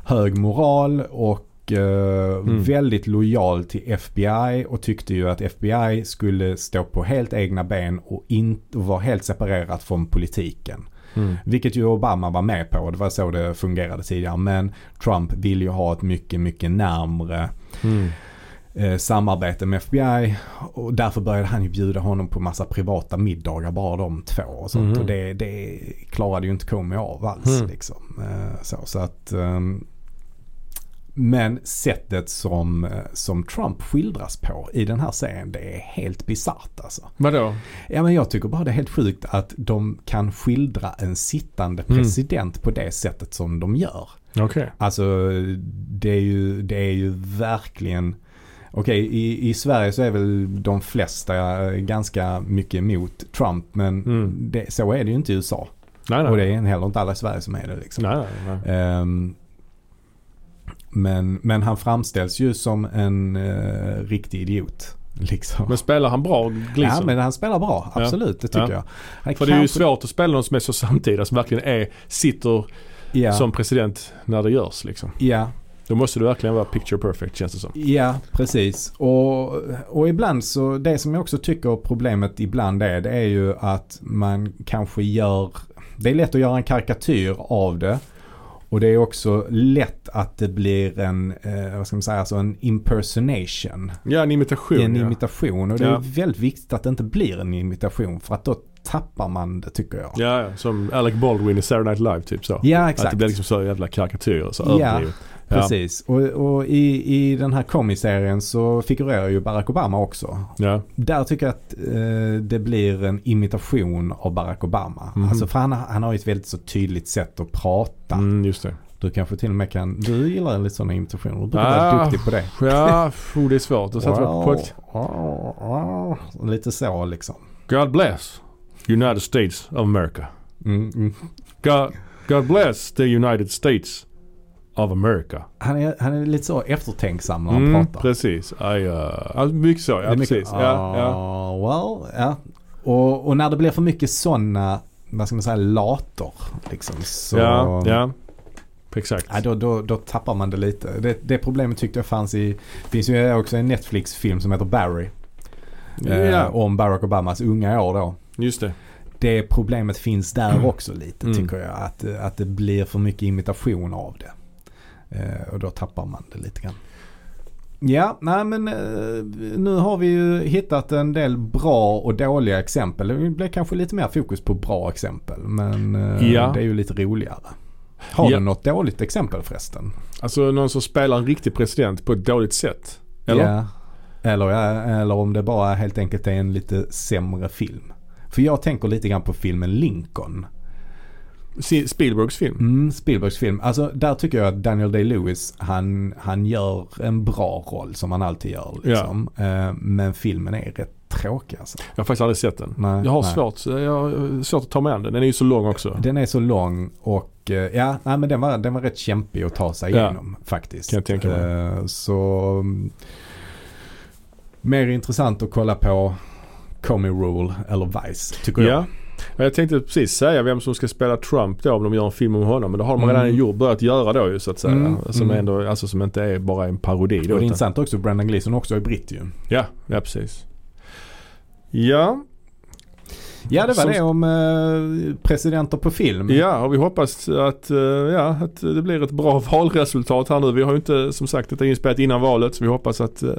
hög moral och Mm. väldigt lojal till FBI och tyckte ju att FBI skulle stå på helt egna ben och, in, och vara helt separerat från politiken. Mm. Vilket ju Obama var med på. Det var så det fungerade tidigare. Men Trump vill ju ha ett mycket, mycket närmre Mm. eh, samarbete med FBI. Och därför började han ju bjuda honom på massa privata middagar, bara de två och sånt. Mhm. Och det, det klarade ju inte Comey av alls. Mm. Liksom. Eh, så, så att, ehm, men sättet som, eh, som Trump skildras på i den här serien, det är helt bisarrt alltså. Vadå? Ja men jag tycker bara det är helt sjukt att de kan skildra en sittande Mm. president på det sättet som de gör. Okej. Alltså det är ju, det är ju verkligen Okej, i, i Sverige så är väl de flesta ganska mycket emot Trump men Mm. det, så är det ju inte i USA. Nej, nej. Och det är heller inte alla i Sverige som är det liksom. Nej, nej, nej. Ehm, men, men han framställs ju som en uh, riktig idiot. Liksom. Men spelar han bra, Gleason? ja men han spelar bra, absolut det tycker Ja. jag. Han För det är ju svårt att spela någon som är så samtida, som verkligen är, sitter ja, som president när det görs liksom. ja, Då måste du verkligen vara picture perfect känns det som. Ja, precis. Och, och ibland så, det som jag också tycker problemet ibland är, det är ju att man kanske gör, det är lätt att göra en karikatyr av det. Och det är också lätt att det blir en, eh, vad ska man säga, alltså en impersonation. Ja, en imitation. en ja. imitation. Och det Ja. är väldigt viktigt att det inte blir en imitation för att då tappar man det tycker jag. Ja, som Alec Baldwin i Saturday Night Live typ så. Ja, Att exakt. det blir liksom så jävla karikatyrer, så Ja. överdrivet. Precis. Och, och i, i den här komiserien så figurerar ju Barack Obama också. Ja. Där tycker jag att eh, det blir en imitation av Barack Obama. Mhm. Alltså för han, han har ju ett väldigt så tydligt sätt att prata. Mm, just det. Du kanske till och med kan, du gillar lite sådana imitationer. Du brukar Ah, vara duktig på det. Ja, oh, det är svårt. sätta på ett... Lite så liksom. God bless United States of America. Mm, mm. God, God bless the United States of America. Han, är, han är lite så eftertänksam när han Mm, pratar. precis. I, uh, alltså mycket så, ja mycket, precis. Ja, ja. "Ah, well, ja. Och, och när det blir för mycket sådana, vad ska man säga, later. Liksom, så, ja, ja. Exakt. Ja, då, då, då tappar man det lite. Det, det problemet tyckte jag fanns i, det finns ju också en Netflix-film som heter Barry. Eh, Ja, om Barack Obamas unga år då. just det. Det problemet finns där också lite Mm. tycker jag. Att, att det blir för mycket imitation av det. Eh, och då tappar man det lite grann. Ja, nej men eh, nu har vi ju hittat en del bra och dåliga exempel. Det blir kanske lite mer fokus på bra exempel. Men eh, Ja. det är ju lite roligare. Har Ja. du något dåligt exempel förresten? Alltså någon som spelar en riktig president på ett dåligt sätt. Eller? Ja. Eller, eller om det bara helt enkelt är en lite sämre film. För jag tänker lite grann på filmen Lincoln. Spielbergs film. Mm, Spielbergs film. Alltså där tycker jag att Daniel Day-Lewis han, han gör en bra roll som han alltid gör. Liksom. Eh, men filmen är rätt tråkig alltså. Jag har faktiskt aldrig sett den. Nej, Jag har nej. svårt, jag har svårt att ta an den. Den är ju så lång också. Den är så lång och eh, ja, nej, men den var, den var rätt kämpig att ta sig Ja. igenom faktiskt. Kan jag tänka mig. Eh, Så mm, mer intressant att kolla på Comey Rule eller Vice tycker jag. Ja. Ja, Jag tänkte precis säga vem som ska spela Trump då om de gör en film om honom. Men det har de Mm. redan gjort, börjat göra då ju så att säga. Mm, Som, mm. Ändå, alltså, som inte är bara en parodi Och då. det är utan- intressant också, Brendan Gleeson också är britt ju. Ja, ja precis. Ja, Ja det var Som- det om eh, presidenter på film. ja och vi hoppas att, eh, ja, att det blir ett bra valresultat här nu. Vi har ju inte som sagt detta inspelat innan valet så vi hoppas att, eh,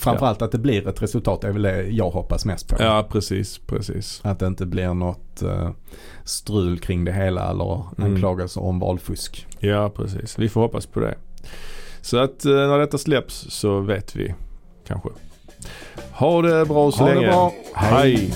Framförallt att det blir ett resultat är väl det jag hoppas mest på. ja precis, precis. Att det inte blir något eh, strul kring det hela eller Mm. anklagelser om valfusk. Ja precis, vi får hoppas på det. Så att eh, när detta släpps så vet vi kanske. Ha det bra så Ha det länge. bra. Hej. Hej.